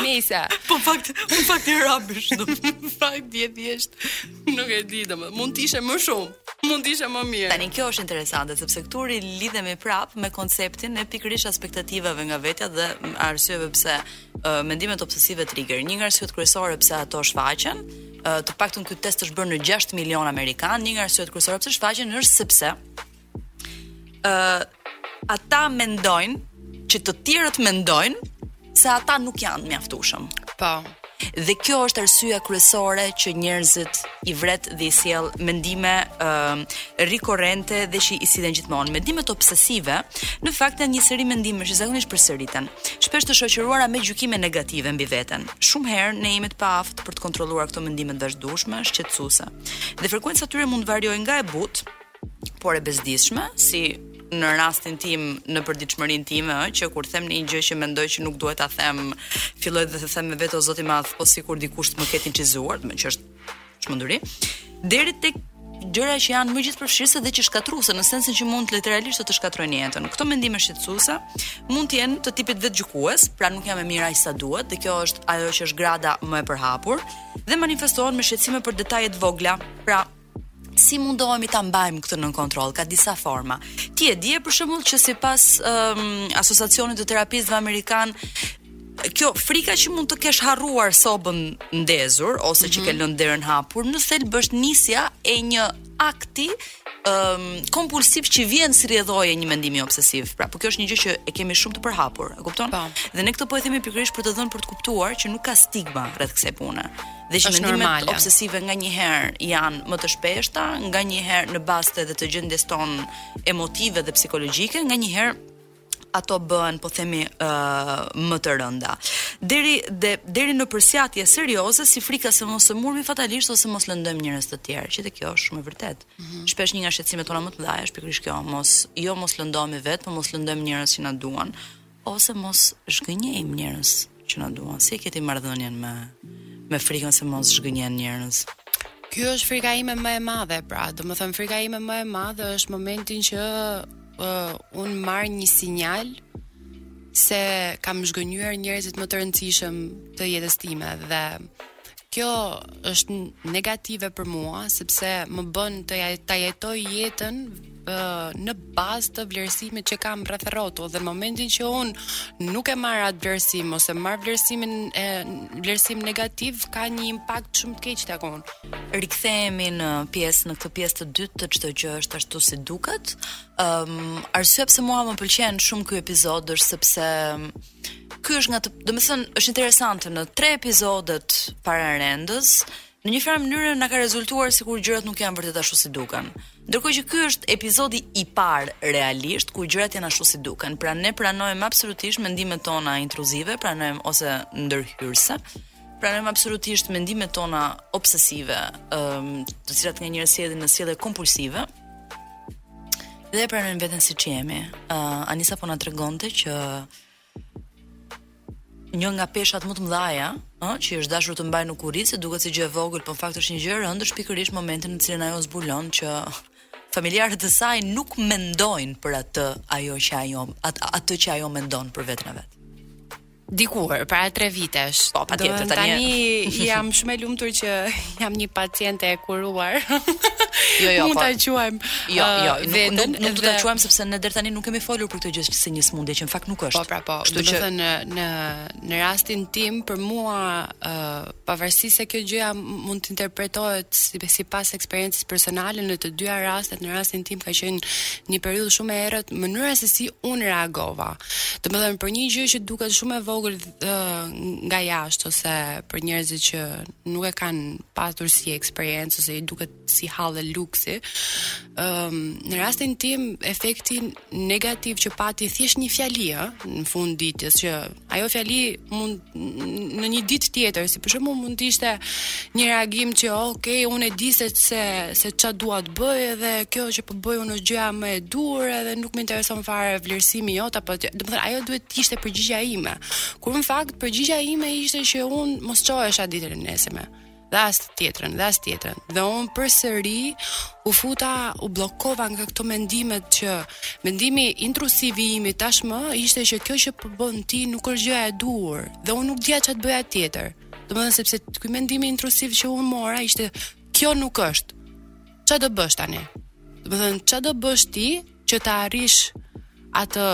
Nëse po fakt, po fakt je rubbish do. fakt ti thjesht nuk e di domethënë. Mund të ishe më shumë. Mund të ishe më mirë. Tani kjo është interesante sepse këtu rilidhemi prap me konceptin e pikërisht ekspektativave nga vetja dhe arsyeve pse uh, mendimet obsesive trigger. Një nga arsyet kryesore pse ato shfaqen, uh, të paktën ky test është bërë në 6 milionë amerikanë, një nga arsyet kryesore pse shfaqen është sepse ë uh, ata mendojnë që të tjerët mendojnë se ata nuk janë mjaftueshëm. Po. Dhe kjo është arsyeja kryesore që njerëzit i vret dhe i sjell mendime ë uh, rikorrente dhe që i sillen gjithmonë. Mendimet obsesive në fakt janë një seri mendimesh që zakonisht përsëriten, shpesh të shoqëruara me gjykime negative mbi veten. Shumë herë ne jemi të paaftë për të kontrolluar këto mendime të vazhdueshme, shqetësuese. Dhe frekuenca e tyre mund të variojë nga e butë por e bezdisshme, si në rastin tim në përditshmërinë time ë që kur them një gjë që mendoj që nuk duhet ta them, filloj dhe të them me vete o Zot i madh, po sikur dikush të më ketë incizuar, do të thotë që është çmenduri. Deri tek gjëra që janë më gjithëpërfshirëse dhe shkatërruese në sensin që mund literalisht të të shkatërrojnë jetën. Këto mendime shqetësuese mund të jenë të tipit vetëgjykues, pra nuk jam e mirë aq sa duhet dhe kjo është ajo që është grada më e përhapur dhe manifestohen me shqetësime për detaje të vogla, pra Si mundohemi ta mbajmë këtë nën kontroll? Ka disa forma. Ti e dije për shembull që sipas um, Asociacionit të Terapistëve Amerikan kjo frika që mund të kesh harruar sobën ndezur ose mm -hmm. që ke mhm. lënë derën hapur në thelb është nisja e një akti um, kompulsiv që vjen si rrjedhojë e një mendimi obsesiv. Pra, po kjo është një gjë që e kemi shumë të përhapur, e kupton? Pa. Po. Dhe ne këtë po e themi pikërisht për të dhënë për të kuptuar që nuk ka stigma rreth kësaj pune. dhe që mendimet obsesive nganjëherë janë më të shpeshta, nganjëherë në bazë të edhe të gjendjes tonë emotive dhe psikologjike, nganjëherë ato bëhen po themi uh, më të rënda. Deri de, deri në përsiatje serioze si frika se mos sëmuremi fatalisht ose mos lëndojmë njerëz të tjerë, që edhe kjo është shumë e vërtetë. Mm -hmm. Shpesh një nga shqetësimet tona më të mëdha është pikërisht kjo, mos jo mos lëndohemi vetë, por mos lëndojmë njerëz që na duan Ose mos zhgënjejmë njerëz që na duan. Si e ke ti marrëdhënien me me frikën se mos zhgënjen njerëz? Kjo është frika ime më e madhe, pra, domethënë frika ime më e madhe është momentin që uh, unë marr një sinjal se kam zhgënjyer njerëzit më të rëndësishëm të jetës time dhe Kjo është negative për mua sepse më bën të jaj, ta jetoj jetën në bazë të vlerësimit që kam rreth e rrotull dhe në momentin që unë nuk e marr atë vlerësim ose marr vlerësimin e vlerësim negativ ka një impakt shumë të keq tek unë. Rikthehemi në pjesë në këtë pjesë të dytë të çdo gjë është ashtu si duket. Ëm um, arsyeja pse mua më pëlqen shumë ky epizod është sepse Ky është nga të, domethënë, është interesante në tre epizodet pararendëse, në një farë mënyre na ka rezultuar sikur gjërat nuk janë vërtet ashtu si duken. Ndërkohë që ky është episodi i parë realisht ku gjërat janë ashtu si duken. Pra ne pranojmë absolutisht mendimet tona intruzive, pranojmë ose ndërhyrëse. Pranojmë absolutisht mendimet tona obsesive, ëm, të cilat nganjëherë sjellin në sjellje kompulsive. Dhe e pranojmë veten siç jemi. Uh, Anisa po na tregonte që një nga peshat më të mëdha, ëh, që i është dashur të mbajë në kurriz, duket se gjë e vogël, por në fakt është një gjë e rëndë, është pikërisht momentin në cilin ajo zbulon që familjarët e saj nuk mendojnë për atë ajo që ajo atë, atë që ajo mendon për veten e vet. Dikur, para tre vitesh. Po, patjetër, tani... Tani jam shumë e lumtur që jam një paciente e kuruar. jo, jo, po. Mund ta quajmë jo, uh, jo, nuk, vetën. Nuk, nuk, nuk do ta quajmë, sepse ne deri tani nuk kemi folur për këtë gjë si një smundje, që në fakt nuk është. Po, pra, po. Shtu që... Dhe në, në, në rastin tim, për mua, uh, pavarësisht se kjo gjëja mund të interpretohet si, sipas eksperiencës personale në të dyja rastet, në rastin tim ka qenë një periudhë shumë e errët, mënyra se si unë reagova. Domethënë për një gjë që duket shumë e vogël ë, nga jashtë ose për njerëzit që nuk e kanë patur si eksperiencë ose i duket si hall luksi, ë në rastin tim efekti negativ që pati thjesht një fjali ë, në fund ditës që ajo fjali mund në një ditë tjetër, si për shembull mund të ishte një reagim që ok, unë e di se se se ça dua të bëj edhe kjo që po bëj unë është gjëja më e duhur edhe nuk më intereson fare vlerësimi jot apo domethënë ajo duhet të ishte përgjigja ime. Kur në fakt përgjigja ime ishte që unë mos çohesha ditën e nesërme. dhe as të tjetrën, dhe as të tjetrën. Dhe unë përsëri u futa, u bllokova nga këto mendimet që mendimi intruziv i imi tashmë ishte që kjo që po bën ti nuk është gjëja e duhur dhe unë nuk dija ça të bëja tjetër. Domethënë sepse ky mendimi intruziv që unë mora ishte kjo nuk është. Ça do bësh tani? Domethënë ça do bësh ti që ta arrish atë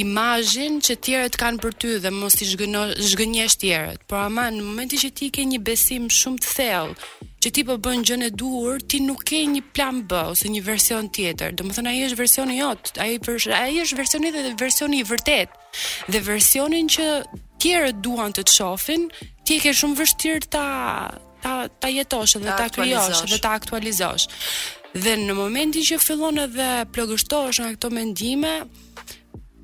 imazhin që tjerët kanë për ty dhe mos i zhgëno zhgënjesh tjerët. Por ama në momentin që ti ke një besim shumë të thellë që ti po bën gjën e duhur, ti nuk ke një plan B ose një version tjetër. Domethënë ai është versioni jot, ai po ai është versioni dhe versioni i vërtet. Dhe versionin që tjerët duan të të shohin, ti e ke shumë vështirë ta ta ta jetosh dhe ta krijosh dhe ta aktualizosh. Dhe në momentin që fillon edhe plogështohesh nga këto mendime,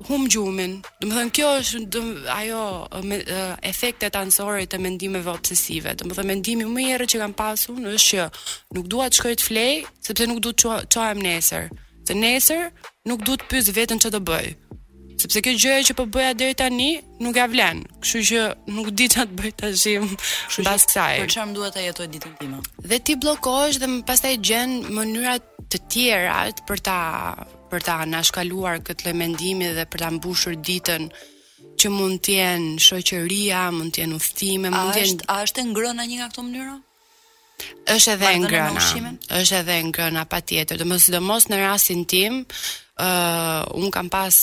hum gjumin. Domethënë kjo është do, ajo me, efektet anësore të mendimeve obsesive. Domethënë mendimi më i errët që kam pasur unë është që nuk dua të shkoj të flej sepse nuk dua të çohem nesër. Se nesër nuk dua të pyes veten ça do bëj. Sepse kjo gjëja që po bëja deri tani nuk ja vlen. Kështu që nuk di ça të bëj tash mbas kësaj. Për çfarë duhet ta jetoj ditën time? Dhe ti bllokohesh dhe më pastaj gjen mënyra të tjera për ta për ta anashkaluar këtë lloj mendimi dhe për ta mbushur ditën që mund të jenë shoqëria, mund të jenë udhëtime, mund të jenë a është e ngrëna një nga këto mënyra? Është edhe e ngrëna. Është edhe e ngrëna patjetër. Domethënë sidomos në rastin tim, ë uh, un kam pas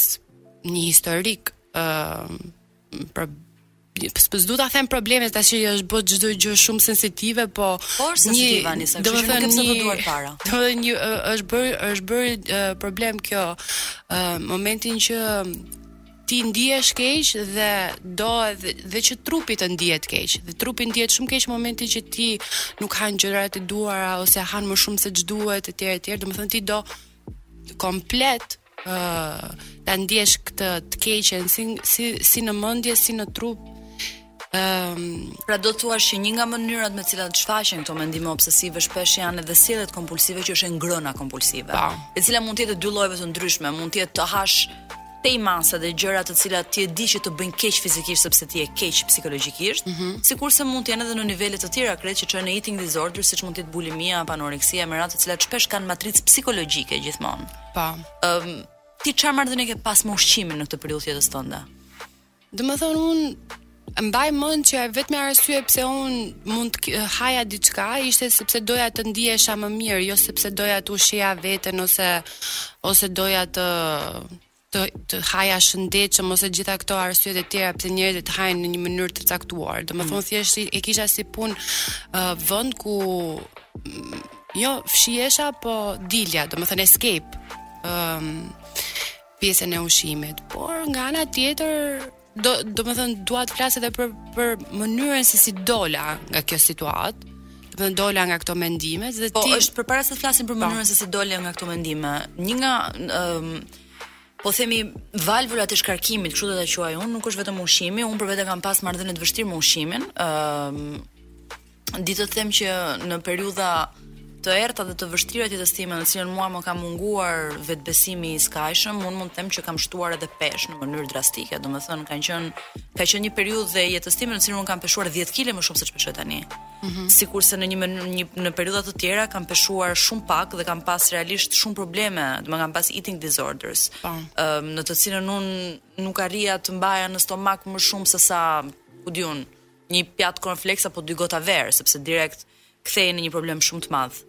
një historik ë uh, për Po s'do ta them probleme tash që është bë çdo gjë shumë sensitive, po por sensitive ani, domethënë me duar para. Domethënë është bër është bër problem kjo. Ë uh, momentin që ti ndihesh keq dhe do dhe dhe që trupi të ndihet keq. Dhe trupi ndihet shumë keq momentin që ti nuk han gjërat e duhura ose han më shumë se ç'duhet etj etj. Domethënë ti do komplet ë uh, ta ndjesh këtë të keqen si si si në mendje si në trup Ëm, pra do të thuash që një nga mënyrat me të cilat shfaqen këto mendime obsesive shpesh janë edhe sjelljet kompulsive që është e ngrëna kompulsive. Po. E cila mund të jetë e dy llojeve të ndryshme, mund të jetë të hash tej mase dhe gjëra të cilat ti e di që të bëjnë keq fizikisht sepse ti je keq psikologjikisht, mm -hmm. sikurse mund të jenë edhe në nivele të tjera krejt që çojnë në eating disorder, siç mund të jetë bulimia apo anoreksia, e me radhë të cilat shpesh kanë matricë psikologjike gjithmonë. Po. Ëm, ti çfarë marrëdhënie ke pas me ushqimin në këtë periudhë jetës tënde? Domethënë unë mbaj mend që e vetmja arsye pse un mund të haja diçka ishte sepse doja të ndihesha më mirë, jo sepse doja të ushqeja veten ose ose doja të të të haja shëndetshëm ose gjitha këto arsyet e tjera pse njerëzit hanë në një mënyrë të caktuar. Domethënë mm. thjesht e kisha si punë uh, vend ku jo fshihesha, po dilja, domethënë escape. Ëm um, pjesën e ushqimit, por nga ana tjetër do domethënë dua të flas edhe për për mënyrën se si dola nga kjo situatë dhe dola nga këto mendime dhe po, ti Po edhe përpara se të flasim për po. mënyrën se si dola nga këto mendime. Një nga ëm um, po themi valvulat e shkarkimit, kështu do ta quaj unë, nuk është vetëm ushqimi, unë për vete kam pas marrëdhënie të vështirë me ushqimin. ëm um, di të them që në periudha të errta dhe të vështira të jetës time, në cilën mua më ka munguar vetëbesimi i skajshëm, unë mund të them që kam shtuar edhe peshë në mënyrë drastike. Domethënë kanë qenë ka qenë një periudhë e jetës time në cilën unë kam peshuar 10 kg më shumë se ç'peshoj tani. Mm -hmm. Sikurse në një, një në periudha të tjera kam peshuar shumë pak dhe kam pas realisht shumë probleme, domethënë kam pas eating disorders. Ëm po. um, në të cilën unë nuk arrija të mbaja në stomak më shumë se sa ku di un një pjatë cornflakes apo dy gota verë, sepse direkt kthehej në një problem shumë të madh.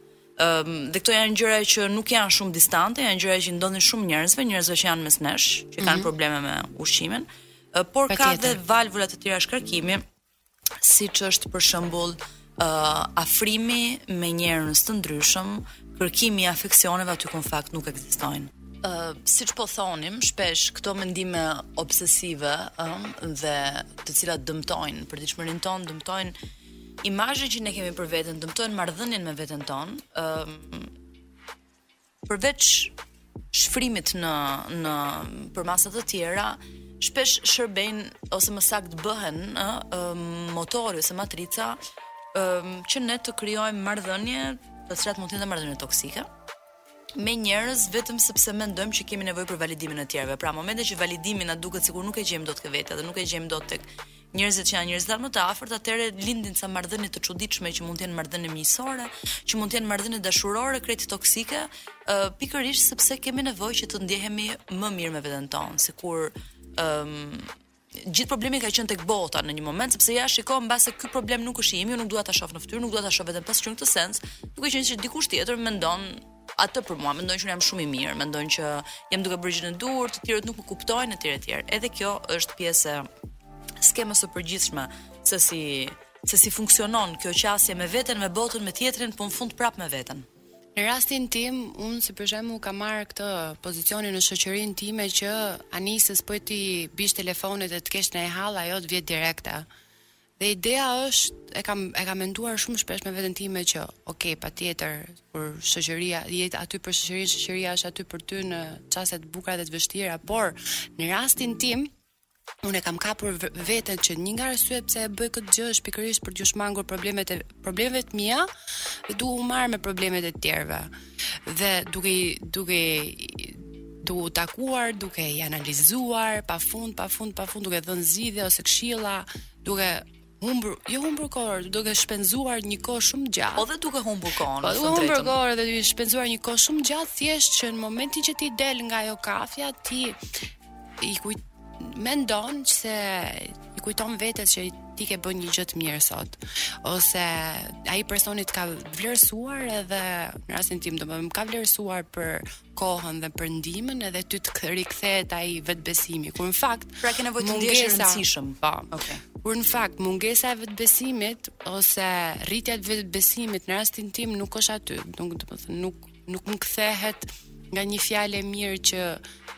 Ëm dhe këto janë gjëra që nuk janë shumë distante, janë gjëra që i ndodhin shumë njerëzve, njerëzve që janë mes nesh, që kanë mm -hmm. probleme me ushqimin, ë por pa ka edhe valvula të tjera shkarkimi, siç është për shembull ë afrimi me njerëz të ndryshëm, kërkimi i afeksioneve aty ku në fakt nuk ekzistojnë. Ë, uh, siç po thonim shpesh këto mendime obsesive, ë, um, dhe të cilat dëmtojnë përditshmërinë tonë, dëmtojnë imazhin që ne kemi për veten, dëmtojnë marrëdhënien me veten tonë, ë, um, përveç shfryrjes në në përmasa të tjera, shpesh shërbejnë ose më saktë bëhen ë um, motori ose matrica um, që ne të krijojmë marrëdhënie, të cilat mund të jenë marrëdhënie toksike. me njerëz vetëm sepse mendojmë që kemi nevojë për validimin e të tjerëve. Pra, momentin që validimi na duket sikur nuk e gjejmë dot te vetja edhe nuk e gjejmë dot tek njerëzit që janë njerëzit tanë më të afërt, atëherë lindin ca marrëdhënie të çuditshme që mund të jenë marrëdhënie miqësore, që mund të jenë marrëdhënie dashurore krejt toksike, uh, pikërisht sepse kemi nevojë që të ndjehemi më mirë me veten tonë, sikur ëm um, Gjithë problemi ka qenë tek bota në një moment sepse ja shiko mbase ky problem nuk është i imi, unë nuk dua ta shoh në fytyrë, nuk dua ta shoh veten në pasqyrë në këtë sens, duke qenë se dikush tjetër mendon atë për mua, mendon që unë jam shumë i mirë, mendon që jam duke bërë gjënë e duhur, të tjerët nuk më kuptojnë etj etj. Edhe kjo është pjesë e skemës së përgjithshme se si se si funksionon kjo qasje me veten, me botën, me tjetrin, po në fund prap me veten. Në rastin tim, unë si për shembull kam marrë këtë pozicionin në shoqërinë time që Anisës po t'i biesh telefonit dhe të kesh një hall ajo të vjen direkt. Dhe ideja është, e kam e kam menduar shumë shpesh me veten time që, ok, patjetër, kur shoqëria je aty për shoqërinë, shoqëria është aty për ty në çaste të bukura dhe të vështira, por në rastin tim, Unë e kam kapur veten që një nga arsyet pse e bëj këtë gjë është pikërisht për t'iu shmangur problemet e problemeve të mia duke u marrë me problemet e të tjerëve. Dhe duke duke u takuar, duke i analizuar pa fund, pa fund, pa fund, duke dhënë zgjidhje ose këshilla, duke Humbur, jo humbur kohë, duke shpenzuar një kohë shumë gjatë. Po dhe duke humbur kohën. Po duke humbur kohë dhe duke shpenzuar një kohë shumë gjatë, thjesht që në momentin që ti del nga ajo kafja, ti i kujt mendon se i kujton vetes që ti ke bërë një gjë të mirë sot ose ai personi të ka vlerësuar edhe në rastin tim domethënë ka vlerësuar për kohën dhe për ndihmën edhe ty të rikthehet ai vetëbesimi. Kur në fakt, pra ke nevojë të ndjesh i rëndësishëm. Po. Okej. Okay. Kur në fakt mungesa e vetëbesimit ose rritja e vetëbesimit në rastin tim nuk është aty, domethënë nuk nuk më kthehet nga një fjalë e mirë që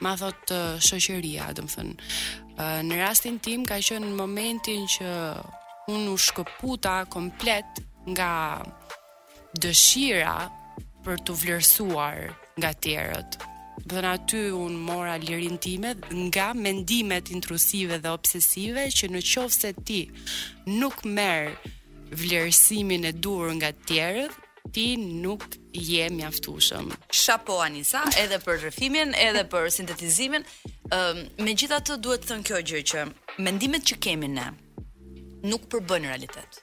ma thot uh, shoqëria, domethënë. Uh, në rastin tim ka qenë momentin që unë u shkëputa komplet nga dëshira për t'u vlerësuar nga tjerët. Dhe aty unë mora lirinë time nga mendimet intruzive dhe obsesive që në qoftë se ti nuk merr vlerësimin e duhur nga tjerët, ti nuk je mjaftueshëm. Shapo Anisa, edhe për rrëfimin, edhe për sintetizimin. Ëm, megjithatë duhet thënë kjo gjë që mendimet që kemi ne, nuk përbëjnë realitet.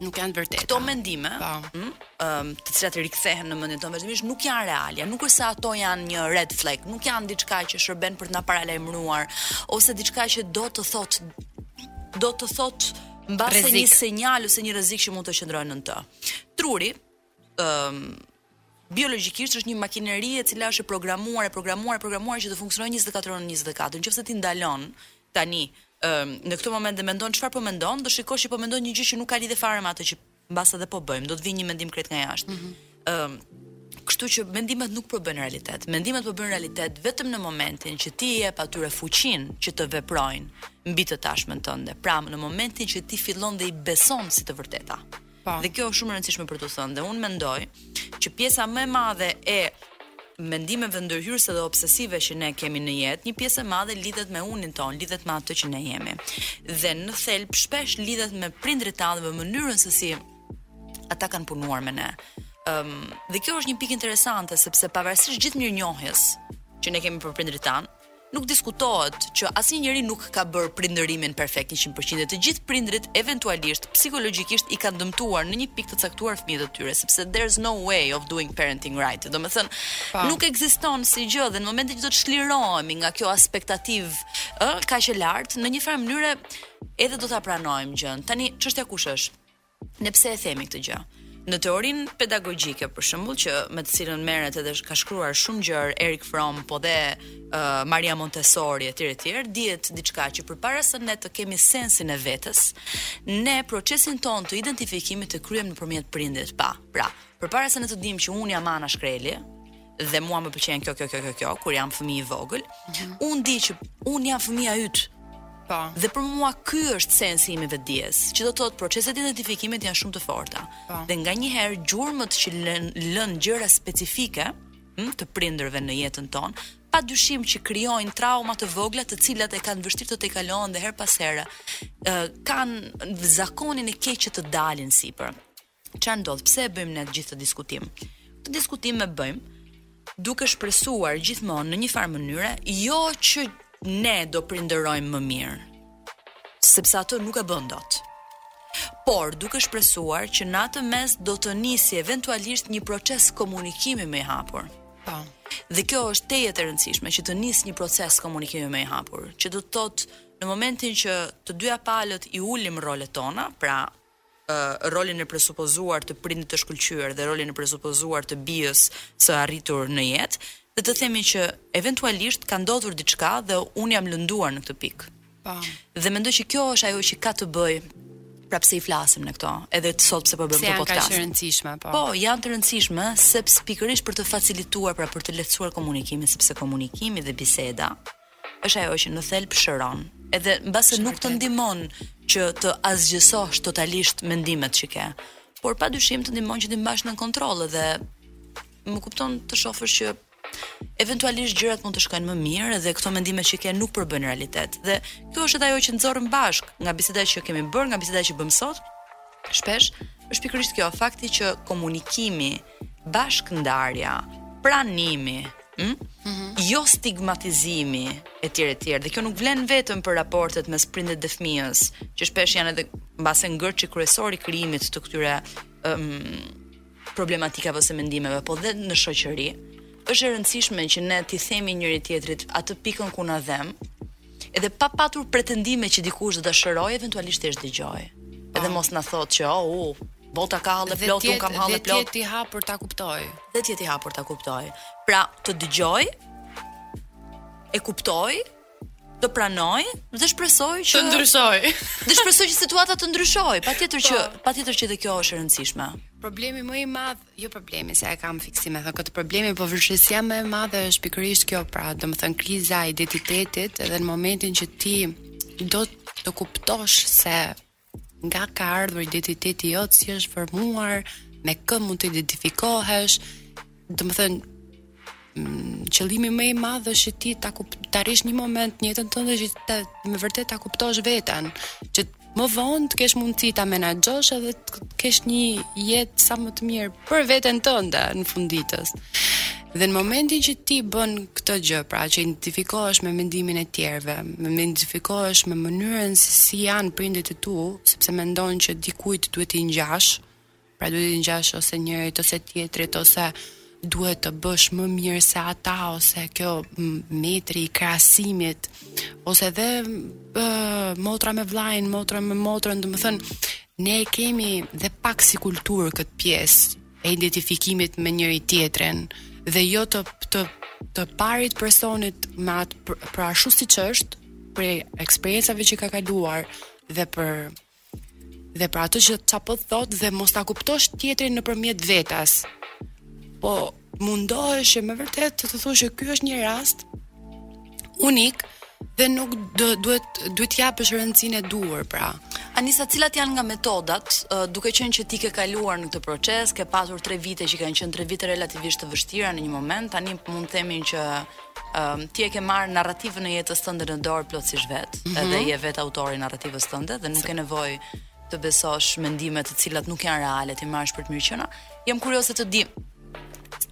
Nuk janë të vërteta. Këto mendime, po. hm, um, të cilat rikthehen në mendjen tonë vazhdimisht nuk janë reale. Nuk është se ato janë një red flag, nuk janë diçka që shërben për të na paralajmëruar ose diçka që do të thotë do të thotë mbase një sinjal ose një rrezik që mund të qëndrojë në të. Truri biologjikisht është një makineri e cila është e programuar, e programuar, e programuar që të funksionojë 24 orë në 24. Nëse ti ndalon tani në këtë moment dhe mendon çfarë po mendon, do shikosh që po mendon një gjë që nuk ka lidhje fare me atë që mbase edhe po bëjmë. Do të vijë një mendim krejt nga jashtë. Mhm. Ëm mm -hmm. um, Kështu që mendimet nuk përbëjnë realitet. Mendimet përbëjnë realitet vetëm në momentin që ti i jep atyre fuqinë që të veprojnë mbi të tashmen tënde. Pra, në momentin që ti fillon dhe i beson si të vërteta. Po. Dhe kjo është shumë e rëndësishme për t'u thënë dhe unë mendoj që pjesa më e madhe e mendimeve ndërhyrëse dhe obsesive që ne kemi në jetë, një pjesë e madhe lidhet me unin tonë, lidhet me atë që ne jemi. Dhe në thelb shpesh lidhet me prindërit tanë dhe me mënyrën se si ata kanë punuar me ne. Ëm um, dhe kjo është një pikë interesante sepse pavarësisht gjithë mirënjohjes që ne kemi për prindërit tanë, Nuk diskutohet që asnjë njeri nuk ka bërë prindërimin perfekt 100% dhe të gjithë prindërit eventualisht psikologjikisht i kanë dëmtuar në një pikë të caktuar fëmijët e tyre, sepse there's no way of doing parenting right. Domethënë, po. nuk ekziston si gjë dhe në momentin që do të çlirohemi nga kjo aspektativë, ë, kaq e lartë, në një farë mënyre edhe do ta pranojmë gjënë. Tani çështja kush është? Ne pse e themi këtë gjë? Në teorinë pedagogjike, për shembull, që me të cilën merret edhe ka shkruar shumë gjerë Erik Fromm, po dhe uh, Maria Montessori etj etj, dihet diçka që përpara se ne të kemi sensin e vetes, ne procesin tonë të identifikimit e kryejmë nëpërmjet prindit. Po. Pra, përpara se ne të dimë që unë jam Ana Shkreli, dhe mua më pëlqen kjo kjo kjo kjo kjo kur jam fëmijë i vogël, mm -hmm. unë di që unë jam fëmija yt. Po. Dhe për mua ky është sensi im i vetëdijes, që do të thotë proceset e identifikimit janë shumë të forta. Po. Dhe nganjëherë gjurmët që lënë, lënë gjëra specifike hm, të prindërve në jetën tonë, pa dyshim që krijojnë trauma të vogla të cilat e kanë vështirë të tejkalohen dhe herë pas here, kanë zakonin e keq që të dalin sipër. Çfarë ndodh? Pse e bëjmë ne gjithë këtë diskutim? Këtë diskutim e bëjmë duke shpresuar gjithmonë në një farë mënyre, jo që ne do prindërojmë më mirë, sepse atë nuk e bën dot. Por duke shpresuar që në atë mes do të nisi eventualisht një proces komunikimi më i hapur. Po. Dhe kjo është tejet e rëndësishme që të nis një proces komunikimi më i hapur, që do të thotë në momentin që të dyja palët i ulim rolet tona, pra rolin e presupozuar të prindit të shkëlqyer dhe rolin e presupozuar të bijës së arritur në jetë, dhe të themi që eventualisht ka ndodhur diçka dhe unë jam lënduar në këtë pikë. Po. Dhe mendoj që kjo është ajo që ka të bëjë pra pse i flasim ne këto, edhe të sot pse po bëjmë këtë podcast. Janë të rëndësishme, po. Po, janë të rëndësishme sepse pikërisht për të facilituar, pra për të lehtësuar komunikimin, sepse komunikimi dhe biseda është ajo që në thelb shëron. Edhe mbase nuk të ndihmon që të asgjësosh totalisht mendimet që ke, por padyshim të ndihmon që t'i mbash nën kontroll dhe më kupton të shofësh që eventualisht gjërat mund të shkojnë më mirë dhe këto mendime që ke nuk përbëjnë realitet. Dhe kjo është ajo që nxjerrim bashkë nga biseda që kemi bërë, nga biseda që bëmë sot. Shpesh është pikërisht kjo fakti që komunikimi, bashkëndarja, pranimi, hm? Jo stigmatizimi e tjerë e tjerë. Dhe kjo nuk vlen vetëm për raportet mes prindit dhe fëmijës, që shpesh janë edhe mbase ngërçi kryesor i krijimit të këtyre ëm problematikave ose mendimeve, po dhe në shoqëri. Është e rëndësishme që ne t'i themi njëri tjetrit atë pikën ku na dhem, Edhe pa patur pretendime që dikush do ta shërojë, eventualisht thjesht të dëgjojë. Po. Edhe mos na thotë që oh, u, bota ka halle plot, un kam halle plot. Dhe të jetë i hapur ta kuptoj. Dhe të jetë i hapur ta kuptoj. Pra, të dëgjoj, e kuptoj, të pranoj dhe shpresoj që të ndryshoj. Dhe shpresoj që situata të ndryshoj, patjetër që po. patjetër që dhe kjo është e rëndësishme. Problemi më i madh Jo problemi se e kam fiksim, e thonë këtë problemi, po vështirësia më e madhe është pikërisht kjo, pra, domethënë kriza e identitetit edhe në momentin që ti do të kuptosh se nga ka ardhur identiteti jot, si është formuar, me kë mund të identifikohesh, domethënë qëllimi më i madh është që ti ta, të arrish një moment në jetën tënde që me vërtet ta kuptosh veten, që më vonë të kesh mundësi ta menaxhosh edhe të kesh një jetë sa më të mirë për veten tënde në fund ditës. Dhe në momentin që ti bën këtë gjë, pra që identifikohesh me mendimin e të tjerëve, me identifikohesh me mënyrën se si janë prindit e tu, sepse mendon që dikujt duhet t'i ngjash, Pra duhet të ngjash ose njërit ose tjetrit ose duhet të bësh më mirë se ata ose kjo metri i krahasimit ose dhe ë, motra me vllajin, motra me motrën, domethënë ne e kemi dhe pak si kulturë këtë pjesë e identifikimit me njëri-tjetrin dhe jo të të të parit personit me atë për, për ashtu siç është, prej eksperiencave që ka kaluar dhe për Dhe për atë që ça po thotë dhe mos ta kuptosh tjetrin nëpërmjet vetes. Po mundohesh me vërtet të thuash që ky është një rast unik dhe nuk do duhet duhet të japësh rëndësinë e duhur pra. Anisa, cilat janë nga metodat, uh, duke qenë që ti ke kaluar në këtë proces, ke pasur 3 vite që kanë qenë 3 vite relativisht të vështira në një moment, tani mund të themi që um, ti e ke marrë narrativën e jetës tënde në dorë plotësisht vet, mm -hmm. edhe je vet autori i narrativës tënde dhe nuk ke nevojë të besosh mendime të cilat nuk janë reale, t'i marrësh për të mirëqena. Jam kurioze të di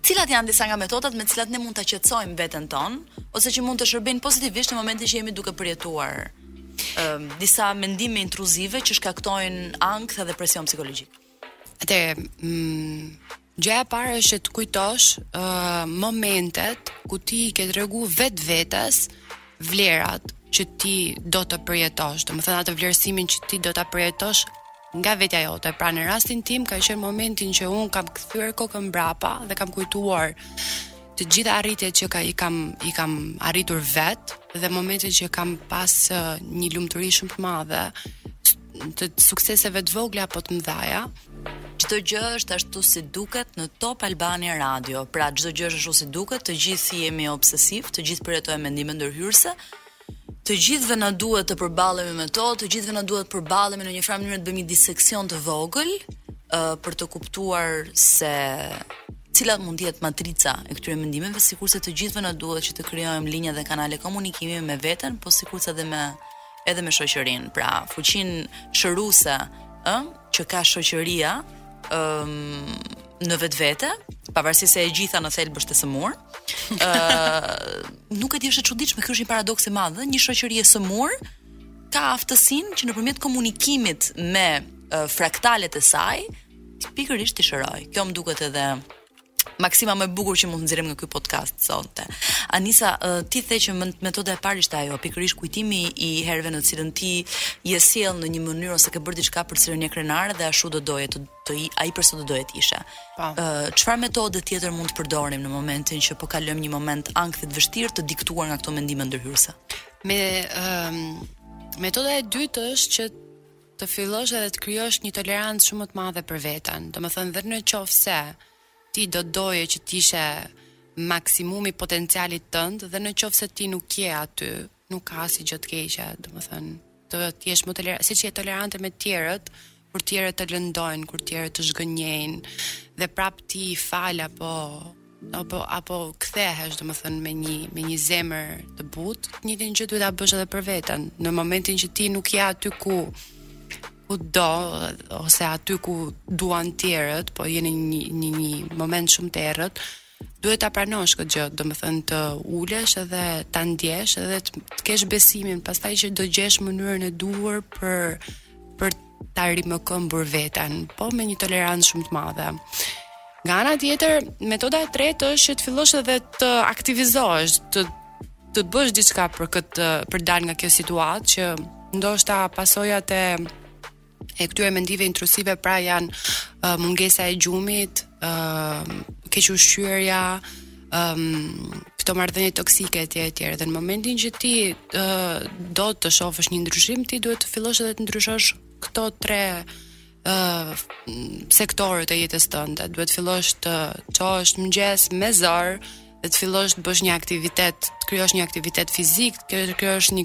cilat janë disa nga metodat me të cilat ne mund ta qetësojmë veten tonë ose që mund të shërbejnë pozitivisht në momentin që jemi duke përjetuar um, disa mendime intruzive që shkaktojnë ankth dhe presion psikologjik. Atëherë mm, gjëja e parë është që të kujtosh uh, momentet ku ti i ke tregu vetvetes vlerat që ti do të përjetosh, domethënë atë vlerësimin që ti do ta përjetosh nga vetja jote. Pra në rastin tim ka qenë momentin që unë kam kthyer kokën mbrapa dhe kam kujtuar të gjitha arritjet që ka i kam i kam arritur vet dhe momentet që kam pas uh, një lumturi shumë të madhe të sukseseve të vogla apo të mëdha. Çdo gjë është ashtu si duket në Top Albania Radio. Pra çdo gjë është ashtu si duket, të gjithë jemi obsesiv, të gjithë përjetojmë mendime ndërhyrëse. Të gjithëve na duhet të përballemi me to, të gjithëve na duhet të përballemi në një farë mënyrë të bëjmë një diseksion të vogël uh, për të kuptuar se cila mund të jetë matrica e këtyre mendimeve, sikurse të gjithëve na duhet që të krijojmë linja dhe kanale komunikimi me veten, po sikurse edhe me edhe me shoqërinë, pra fuqinë shëruese, ë, që ka shoqëria, ë, në vetvete, pavarësisht se e gjitha në thelb është e sëmurë. ë nuk e di është e çuditshme, ky është një paradoks i madh, një shoqëri e sëmurë ka aftësinë që nëpërmjet komunikimit me fraktalet e saj pikërisht të shërojë. Kjo më duket edhe maksima më e bukur që mund të nxjerrim nga ky podcast sonte. Anisa, uh, ti the që metoda e parë ishte ajo, pikërisht kujtimi i herëve në të cilën ti je sjellë në një mënyrë ose ke bërë diçka për të cilën je krenare dhe ashtu do doje të të i, ai person do doje të ishe. Po. Ë, uh, çfarë metode tjetër mund të përdorim në momentin që po kalojmë një moment ankthi të vështirë të diktuar nga këto mendime ndërhyrëse? Me ë um, metoda e dytë është që të fillosh edhe të krijosh një tolerancë shumë më të madhe për veten. Domethënë dhe në qoftë se ti do doje që të ishe maksimumi potencialit tënd dhe në qoftë se ti nuk je aty, nuk ka asnjë gjë të keqe, domethënë të të jesh më tolerant, siç je tolerante me të tjerët, kur të tjerët të lëndojnë, kur të tjerët të zhgënjejnë dhe prap ti fal apo apo apo kthehesh domethënë me një me një zemër të butë, të njëjtën gjë duhet ta bësh edhe për veten. Në momentin që ti nuk je aty ku ku do ose aty ku duan tjerët, po je në një një një moment shumë të errët, duhet ta pranosh këtë gjë, domethënë të ulesh edhe ta ndjesh edhe të, të kesh besimin, pastaj që do gjesh mënyrën e duhur për për ta rimëkëmbur veten, po me një tolerancë shumë të madhe. Nga ana tjetër, metoda e tretë është që të fillosh edhe të aktivizohesh, të të bësh diçka për këtë për dalë nga kjo situatë që ndoshta pasojat e e këtyre mendimeve intruzive pra janë uh, mungesa e gjumit, uh, kequshqyerja, um, këto marrëdhënie toksike etj etj dhe në momentin që ti uh, do të shohësh një ndryshim ti duhet të fillosh edhe të ndryshosh këto tre uh, sektorët e jetës tënde duhet të fillosh të çohesh mëngjes me zor dhe të fillosh të bësh një aktivitet, të krijosh një aktivitet fizik, të krijosh një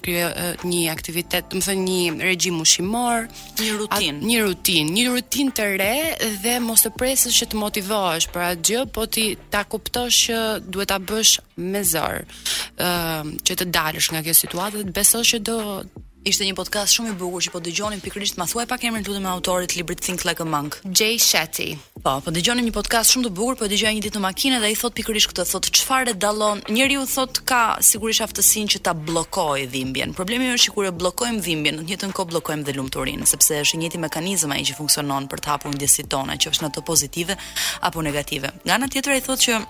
një aktivitet, domethënë një regjim ushqimor, një rutinë, një rutinë, një rutinë të re dhe mos të presësh që të motivohesh për atë gjë, po ti ta kuptosh që duhet ta bësh me zor. Ëm uh, që të dalësh nga kjo situatë dhe të besosh që do Ishte një podcast shumë i bukur që po dëgjonim pikërisht ma thuaj pak emrin lutem e autorit të librit Think Like a Monk. Jay Shetty. Po, po dëgjonim një podcast shumë të bukur, po e dëgjoja një ditë në makinë dhe ai thotë pikërisht këtë, thotë çfarë e dallon? Njeriu thotë ka sigurisht aftësinë që ta bllokojë dhimbjen. Problemi është që kur e bllokojmë dhimbjen, në të njëjtën kohë bllokojmë dhe lumturinë, sepse është i njëjti mekanizëm ai që funksionon për të hapur ndjesitë tona, qofshin ato pozitive apo negative. Nga ana tjetër ai thotë që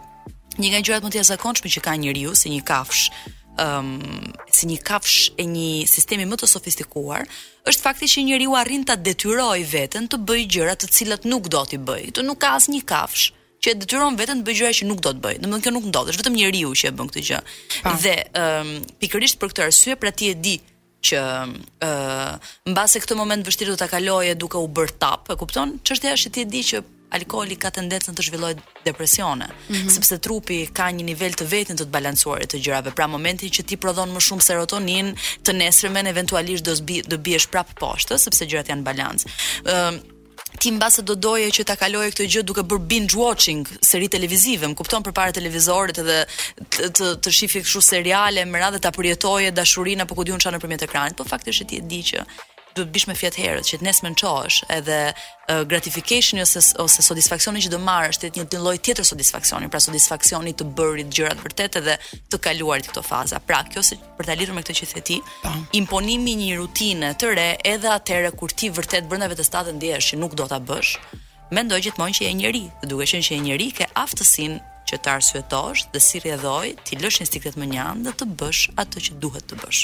një nga gjërat më të jashtëzakonshme që ka njeriu si një kafshë, ëm um, si një kafshë e një sistemi më të sofistikuar, Është fakti që njeriu arrin ta detyrojë veten të bëjë gjëra të cilat nuk do t'i bëjë. Nuk ka asnjë kafshë që e detyron veten të bëjë gjëra që nuk do të bëjë. Domethënë kjo nuk ndodh, është vetëm njeriu që e bën këtë gjë. Po. Dhe ëm um, pikërisht për këtë arsye, pra ti e di që ë uh, mbase këtë moment vështirë do ta kaloje duke u bërë tap, e kupton? Çështja është që ti e di që alkooli ka tendencën të të zhvillojë depresione, mm -hmm. sepse trupi ka një nivel të vetin të të balancuarit të gjërave. Pra momentin që ti prodhon më shumë serotoninë, të nesërmen eventualisht do të do biesh prap poshtë, sepse gjërat janë në balancë. Ëm ti mbase do doje që ta kaloje këtë gjë duke bërë binge watching seri televizive, më kupton përpara televizorit edhe të të, të shifje kështu seriale me radhë ta përjetoje dashurinë apo ku di unë çfarë nëpërmjet ekranit, po fakti është ti e di që duhet bish me fjet herët që të nesërmen çohesh edhe uh, gratification ose, ose satisfaksioni që do marrësh të jetë një lloj tjetër satisfaksioni pra satisfaksioni të bërit gjërat vërtet edhe të kaluarit këto faza pra kjo se për ta lidhur me këtë që the ti po. imponimi një rutine të re edhe atëre kur ti vërtet brenda vetes tate ndihesh që nuk do ta bësh Mendo gjithmonë që je njeri, dhe duke qenë që je njeri ke aftësinë që të arsyetosh dhe si rrjedhojë t'i lësh instiktet mënjanë dhe të bësh atë që duhet të bësh.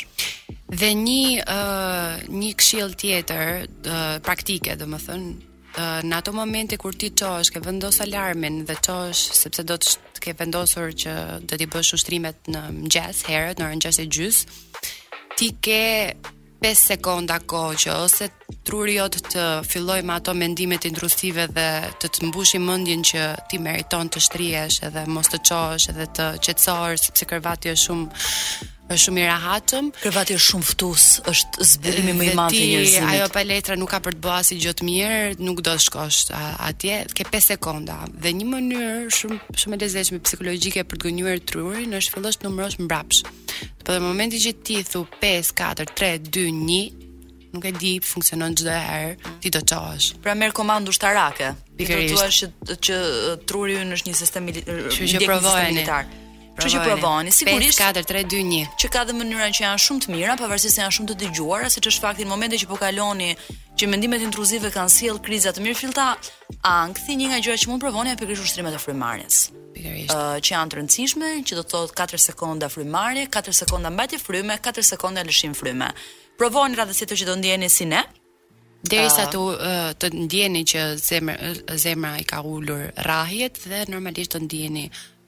Dhe një uh, një këshillë tjetër uh, praktike, domethënë, uh, në ato momente kur ti çohesh, ke vendos alarmin dhe çohesh sepse do të ke vendosur që do t'i bësh ushtrimet në mëngjes herët në orën 6:30, ti ke 5 sekonda kohë që ose truri jot të fillojë me ato mendimet intrusive dhe të të mbushi mendjen që ti meriton të shtrihesh edhe mos të çohesh edhe të qetësohesh sepse krevati është shumë është shumë i rehatshëm. Krevati është shumë ftues, është zbulimi më i madh i njerëzimit. Ajo palestra nuk ka për të bërë asgjë të mirë, nuk do të shkosh atje, ke 5 sekonda. Dhe një mënyrë shumë shumë e lezetshme psikologjike për të gënjyer trurin është fillo të numërosh mbrapsht. Po dhe momenti që ti thu 5 4 3 2 1 nuk e di funksionon çdo herë ti do çohesh. Pra merr komandë ushtarake. Ti do thuash që që truri ynë është një sistem militar. Kështu që provojeni. Kështu që provojeni. Sigurisht 4 3 2 1. Që ka dhe mënyra që janë shumë të mira, pavarësisht se janë shumë të dëgjuara, siç është fakti në momentin që po kaloni që mendimet intruzive kanë sjellë kriza të mirëfillta ankthi, një nga gjërat që mund provoni janë pikërisht ushtrimet e frymëmarrjes. pikërisht. që janë të rëndësishme, që do të thotë katër sekonda frymëmarrje, katër sekonda mbajtje fryme, katër sekonda lëshim fryme. Provoni radhës tjetër që do ndiheni si ne. Derisa të të ndjeni që zemra zemra i ka ulur rrahjet dhe normalisht do ndiheni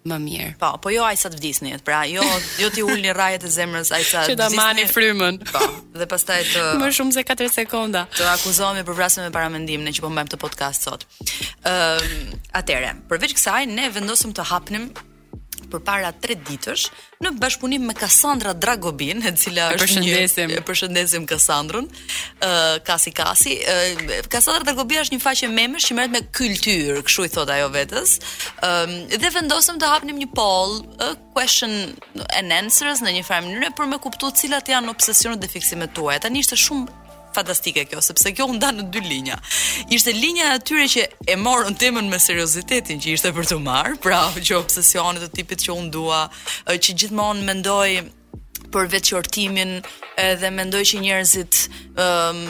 më mirë. Po, po jo aq sa të vdisni, pra jo jo t'i ulni rrahjet e zemrës aq sa. Që ta mani frymën. Po. dhe pastaj të më shumë se 4 sekonda. Të akuzohemi për vrasje me paramendim ne që po mbajmë këtë podcast sot. Ëm, ehm, uh, atëre, përveç kësaj ne vendosëm të hapnim përpara 3 ditësh në bashkëpunim me Kassandra Dragobin, e cila është e përshëndesim. një e përshëndesim Kassandrën, ë uh, Kasi Kasi. Uh, Kassandra Dragobin është një faqe memesh që merret me kulturë, kështu i thotë ajo vetes. Ëm um, dhe vendosëm të hapnim një poll uh, question and answers në një farë mënyre për me kuptu cilat janë obsesionet dhe fiksimet tuaja. Tani ishte shumë fantastike kjo, sepse kjo u nda në dy linja. Ishte linja e atyre që e morën temën me seriozitetin që ishte për t'u marrë, pra që obsesione të tipit që unë dua, që gjithmonë mendoj për vetëqortimin edhe mendoj që njerëzit ëm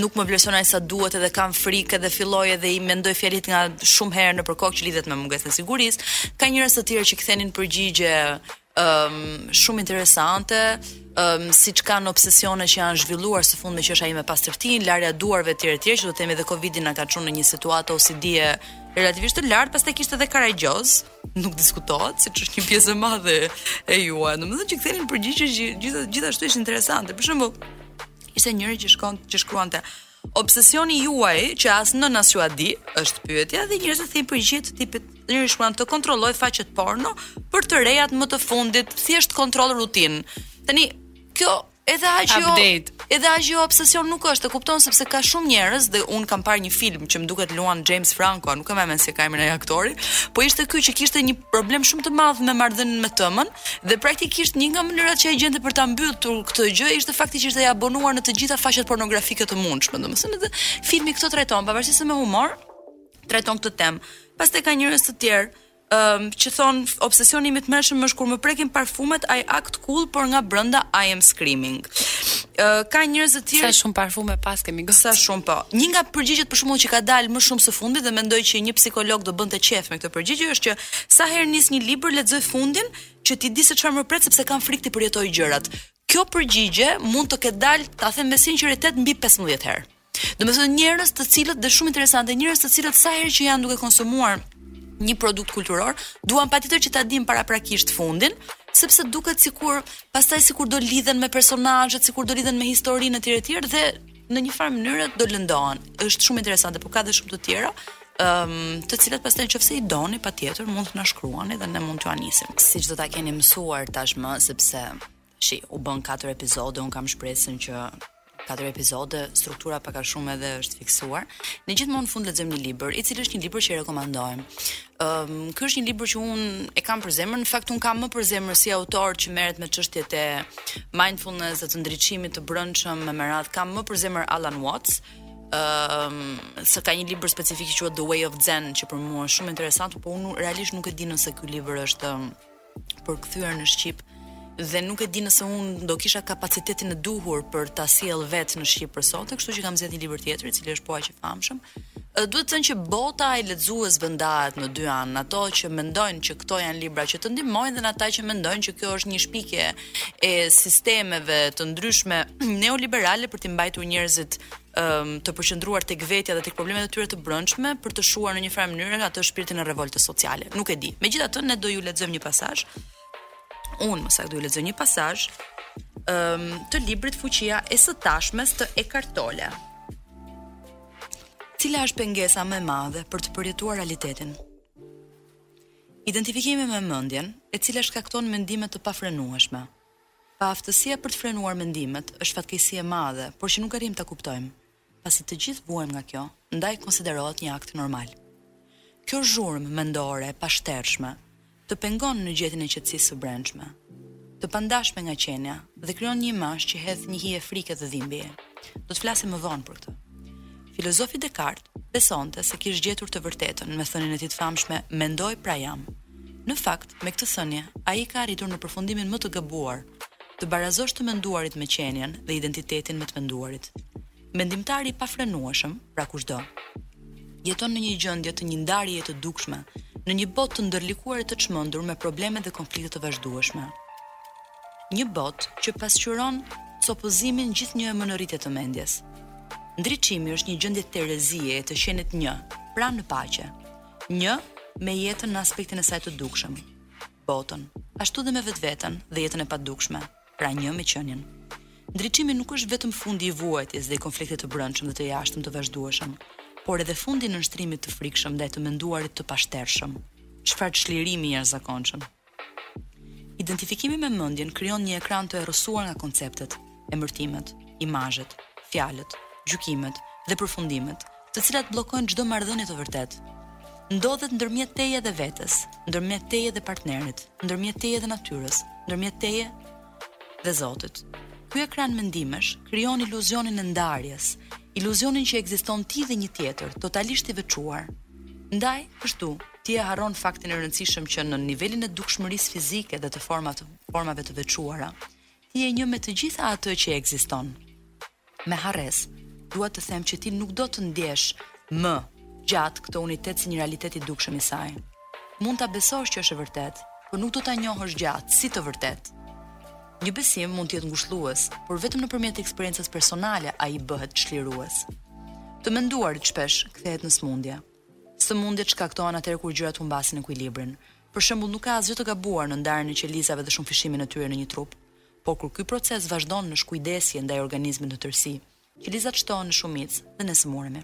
nuk më vlerëson ai sa duhet edhe kam frikë edhe filloj edhe i mendoj fjalët nga shumë herë nëpër kokë që lidhet me mungesën e sigurisë. Ka njerëz të tjerë që kthenin përgjigje ëm shumë interesante, ëm siç kanë obsesione që janë zhvilluar së fundmi që është ai me pastërtinë, larja e duarve etj etj, që do të themi edhe Covidi na ka çuar në një situatë OCD-e relativisht të lartë, pastaj kishte edhe karagjozë, nuk diskutohet siç është një pjesë e madhe e juaj. Domethënë që ktheni përgjigje gjithë gjithashtu është interesante. Për shembull, ishte njëri që shkon që shkruante Obsesioni juaj që asnjë s'jua di, është pyetja dhe njerëzit kthejnë përgjigje të tipit njëri shkruante kontrolloj faqet porno për të rejat më të fundit, thjesht kontroll rutinë. Tani, kjo Edhe aq jo, edhe aq jo obsesion nuk është, e kupton sepse ka shumë njerëz dhe un kam parë një film që më duket luan James Franco, nuk e mbaj mend se ka emrin e aktorit, po ishte ky që kishte një problem shumë të madh me marrëdhënien me t'ëmën dhe praktikisht një nga mënyrat që e gjente për ta mbytur këtë gjë ishte fakti që ishte i abonuar në të gjitha faqet pornografike të mundshme, domethënë edhe filmi këtë trajton pavarësisht se me humor trajton këtë temë. Pastaj ka njerëz të tjerë Ëm, që thonë, obsesioni im i tmerrshëm është kur më prekin parfumet, I act cool, por nga brenda I am screaming. Ë, ka njerëz të tjerë Sa shumë parfume paske mi gocë. Sa shumë po. Një nga përgjigjet për shembull që ka dalë më shumë së fundit dhe mendoj që një psikolog do bënte qejf me këtë përgjigje është që sa herë nis një libër lexoj fundin që të di se çfarë më pret sepse kam frikë të përjetoj gjërat. Kjo përgjigje mund të ketë dalë, ta them me sinqeritet, mbi pesëmbëdhjetë herë. Domethënë njerëz të cilët dhe shumë interesante, njerëz të cilët sa herë që janë duke konsumuar një produkt kulturor, duan patjetër që ta dinë paraprakisht fundin, sepse duket sikur pastaj sikur do lidhen me personazhet, sikur do lidhen me historinë etj etj dhe në një farë mënyre do lëndohen. Është shumë interesante, por ka dhe shumë të tjera um, të cilat pastaj nëse i doni patjetër mund të na shkruani dhe ne mund t'ua nisim. Siç do ta keni mësuar tashmë sepse Shi, u bën katër episode, unë kam shpresën që katër episode, struktura pak a shumë edhe është fiksuar. Ne gjithmonë në fund lexojmë një libër, i cili është një libër që e rekomandojmë. Ëm, um, ky është një libër që un e kam për zemër, në fakt un kam më për zemër si autor që merret me çështjet e mindfulness dhe të ndriçimit të brendshëm e me radhë, kam më për zemër Alan Watts. Ëm, um, ka një libër specifik që quhet The Way of Zen, që për mua është shumë interesant, por un realisht nuk e di nëse ky libër është përkthyer në shqip dhe nuk e di nëse un do kisha kapacitetin e duhur për ta sjell vet në shqip për sot, kështu që kam zgjedh një libër tjetër, i cili është po aq i famshëm. Duhet thënë që bota e lexuesve ndahet në dy anë, ato që mendojnë që këto janë libra që të ndihmojnë dhe ata që mendojnë që kjo është një shpikje e sistemeve të ndryshme neoliberale për t'i mbajtur njerëzit të përqendruar tek vetja dhe tek problemet e tyre të brendshme për të shuar në një farë mënyre atë shpirtin e revoltës sociale. Nuk e di. Megjithatë ne do ju lexojmë një pasazh. Unë më saktë do ju lexoj një pasazh um, të librit Fuqia e së tashmes të Eckhart Tolle. Cila është pengesa më e madhe për të përjetuar realitetin? Identifikimi me mendjen, e cila shkakton mendime të pafrenueshme. Paaftësia për të frenuar mendimet është fatkeqësi e madhe, por që nuk arrijmë ta kuptojmë, pasi të gjithë vuajmë nga kjo, ndaj konsiderohet një akt normal. Kjo zhurmë mendore e pashtershme të pengon në gjetjen e qetësisë së brendshme, të pandashme nga qenia, dhe krijon një imazh që hedh një hije frike dhe dhimbjeje. Do të flasim më vonë për këtë. Filozofi Dekart besonte se kish gjetur të vërtetën me thënien e tij të famshme mendoj pra jam. Në fakt, me këtë thënie, ai ka arritur në përfundimin më të gabuar, të barazosh të menduarit me qenien dhe identitetin me të menduarit. Mendimtari i pafrenueshëm, pra kushdo, jeton në një gjendje të një ndarjeje të dukshme, në një botë të ndërlikuar e të çmendur me probleme dhe konflikte të vazhdueshme. Një botë që pasqyron copëzimin gjithnjë e më në rritje të mendjes. Ndriçimi është një gjendje terezie e të qenit një, pra në paqe. Një me jetën në aspektin e saj të dukshëm, botën, ashtu dhe me vetveten dhe jetën e padukshme, pra një me qenien. Ndriçimi nuk është vetëm fundi i vuajtjes dhe i konfliktit të brendshëm dhe të jashtëm të vazhdueshëm, por edhe fundi i nënshtrimit të frikshëm ndaj të menduarit të pashtershëm. Çfarë çlirimi i jashtëzakonshëm! Identifikimi me mendjen krijon një ekran të errësuar nga konceptet, emërtimet, imazhet, fjalët, gjykimet dhe përfundimet, të cilat bllokojnë çdo marrëdhënie të vërtetë. Ndodhet ndërmjet teje dhe vetes, ndërmjet teje dhe partnerit, ndërmjet teje dhe natyrës, ndërmjet teje dhe Zotit. Ky ekran mendimesh krijon iluzionin e ndarjes, iluzionin që ekziston ti dhe një tjetër, totalisht i veçuar. Ndaj, kështu, Ti e harron faktin e rëndësishëm që në nivelin e dukshmërisë fizike dhe të format, formave të veçuara, ti je një me të gjitha atë që ekziston. Me harresë, dua të them që ti nuk do të ndjesh më gjatë këtë unitet si një realitet i dukshëm i saj. Mund ta besosh që është e vërtetë, por nuk do ta njohësh gjatë si të vërtetë. Një besim mund të jetë ngushëllues, por vetëm nëpërmjet eksperiencës personale ai bëhet çlirues. Të menduarit shpesh kthehet në sëmundje. Sëmundjet shkaktohen atëherë kur gjërat humbasin ekuilibrin. Për shembull, nuk ka asgjë të gabuar në ndarjen e qelizave dhe shumëfishimin e tyre në një trup. Por kur ky proces vazhdon në shkujdesje ndaj organizmit në tërësi, qelizat shtohen në shumicë dhe ne sëmuremi.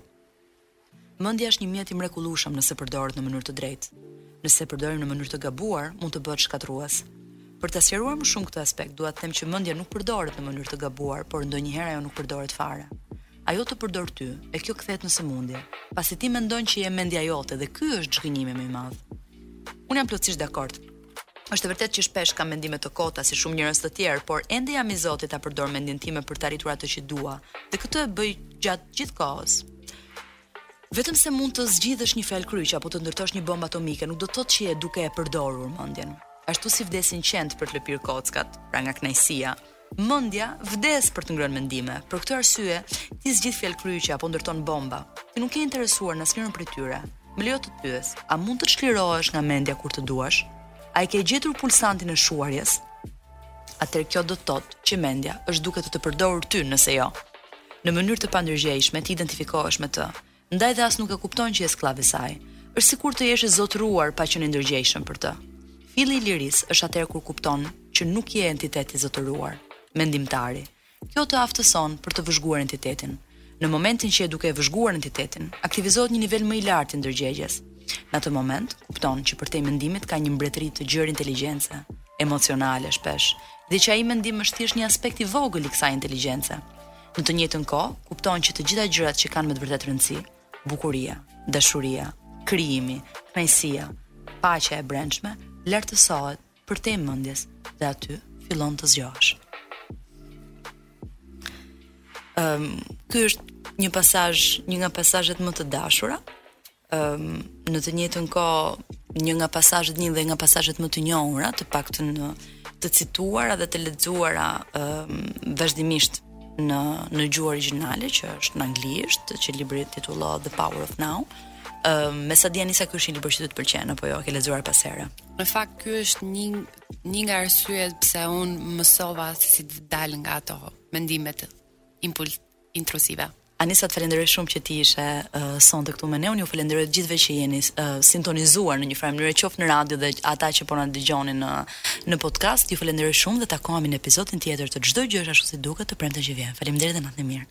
Mendja është një mjet i mrekullueshëm nëse përdoret në mënyrë të drejtë. Nëse e përdorim në mënyrë të gabuar, mund të bëhet shkatërrues. Për ta sqaruar më shumë këtë aspekt, dua të them që mendja nuk përdoret në mënyrë të gabuar, por ndonjëherë ajo nuk përdoret fare. ajo të përdor ty e kjo kthehet në sëmundje, pasi ti mendon që je mendja jote dhe ky është zhgënjimi më i madh. Unë jam plotësisht dakord. Është e vërtetë që shpesh kam mendime të kota si shumë njerëz të tjerë, por ende jam i zoti ta përdor mendjen time për të arritur atë që dua, dhe këtë e bëj gjatë gjithë kohës. Vetëm se mund të zgjidhësh një fjalëkryq apo të ndërtosh një bombë atomike, nuk do të thotë që je duke e përdorur mendjen. Ashtu si vdesin qentë për të lëpirë kockat, pra nga kënaqësia, Mendja vdes për të ngrënë mendime. Për këtë arsye, ti zgjidh fjalëkryqe apo ndërton bomba. Ti nuk je interesuar në asnjërën prej tyre. Më lejo të pyes, a mund të çlirohesh nga mendja kur të duash? A e ke gjetur pulsantin e shuarjes? Atëherë kjo do të thotë që mendja është duke të të përdorur ty, nëse jo. Në mënyrë të pandërgjegjshme ti identifikohesh me të, Ndaj dhe as nuk e kupton që je skllav i saj. Është sikur të jesh i zotëruar pa qenë i ndërgjegjshëm për të. Filli i lirisë është atëherë kur kupton që nuk je entitet i zotëruar, mendimtari. Kjo të aftëson për të vëzhguar entitetin. Në momentin që je duke e vëzhguar entitetin, aktivizohet një nivel më i lartë i ndërgjegjes. Në atë moment, kupton që përtej mendimit ka një mbretëri të gjerë inteligjence, emocionale shpesh, dhe që ai mendim është thjesht një aspekt i vogël i kësaj inteligjence. Në të njëjtën kohë, kupton që të gjitha gjërat që kanë me të vërtetë rëndësi, bukuria, dashuria, krijimi, kënaqësia, paqja e brendshme, lartësohet përtej mendjes dhe aty fillon të zgjohesh. Um, ky është një pasazh, një nga pasazhet më të dashura, Ëm në të njëjtën kohë një nga pasazhet një dhe nga pasazhet më të njohura, të paktën më të cituara dhe të lexuara ëm vazhdimisht në në gjuhë origjinale që është në anglisht, që libri titullohet The Power of Now. Ëm me sa di Anisa ky është një libër që ty të pëlqen apo jo, e ke lexuar pa herë. Në fakt ky është një një nga arsyet pse un mësova se si të dal nga ato mendimet impuls intruzive. Anisa të falenderoj shumë që ti ishe uh, sonte këtu me ne. Unë ju falenderoj të gjithëve që jeni uh, sintonizuar në një farë mënyre qoftë në radio dhe ata që po na dëgjoni në në podcast. Ju falenderoj shumë dhe takohemi në episodin tjetër të çdo gjë ashtu si duket të premten që vjen. Faleminderit dhe natën e mirë.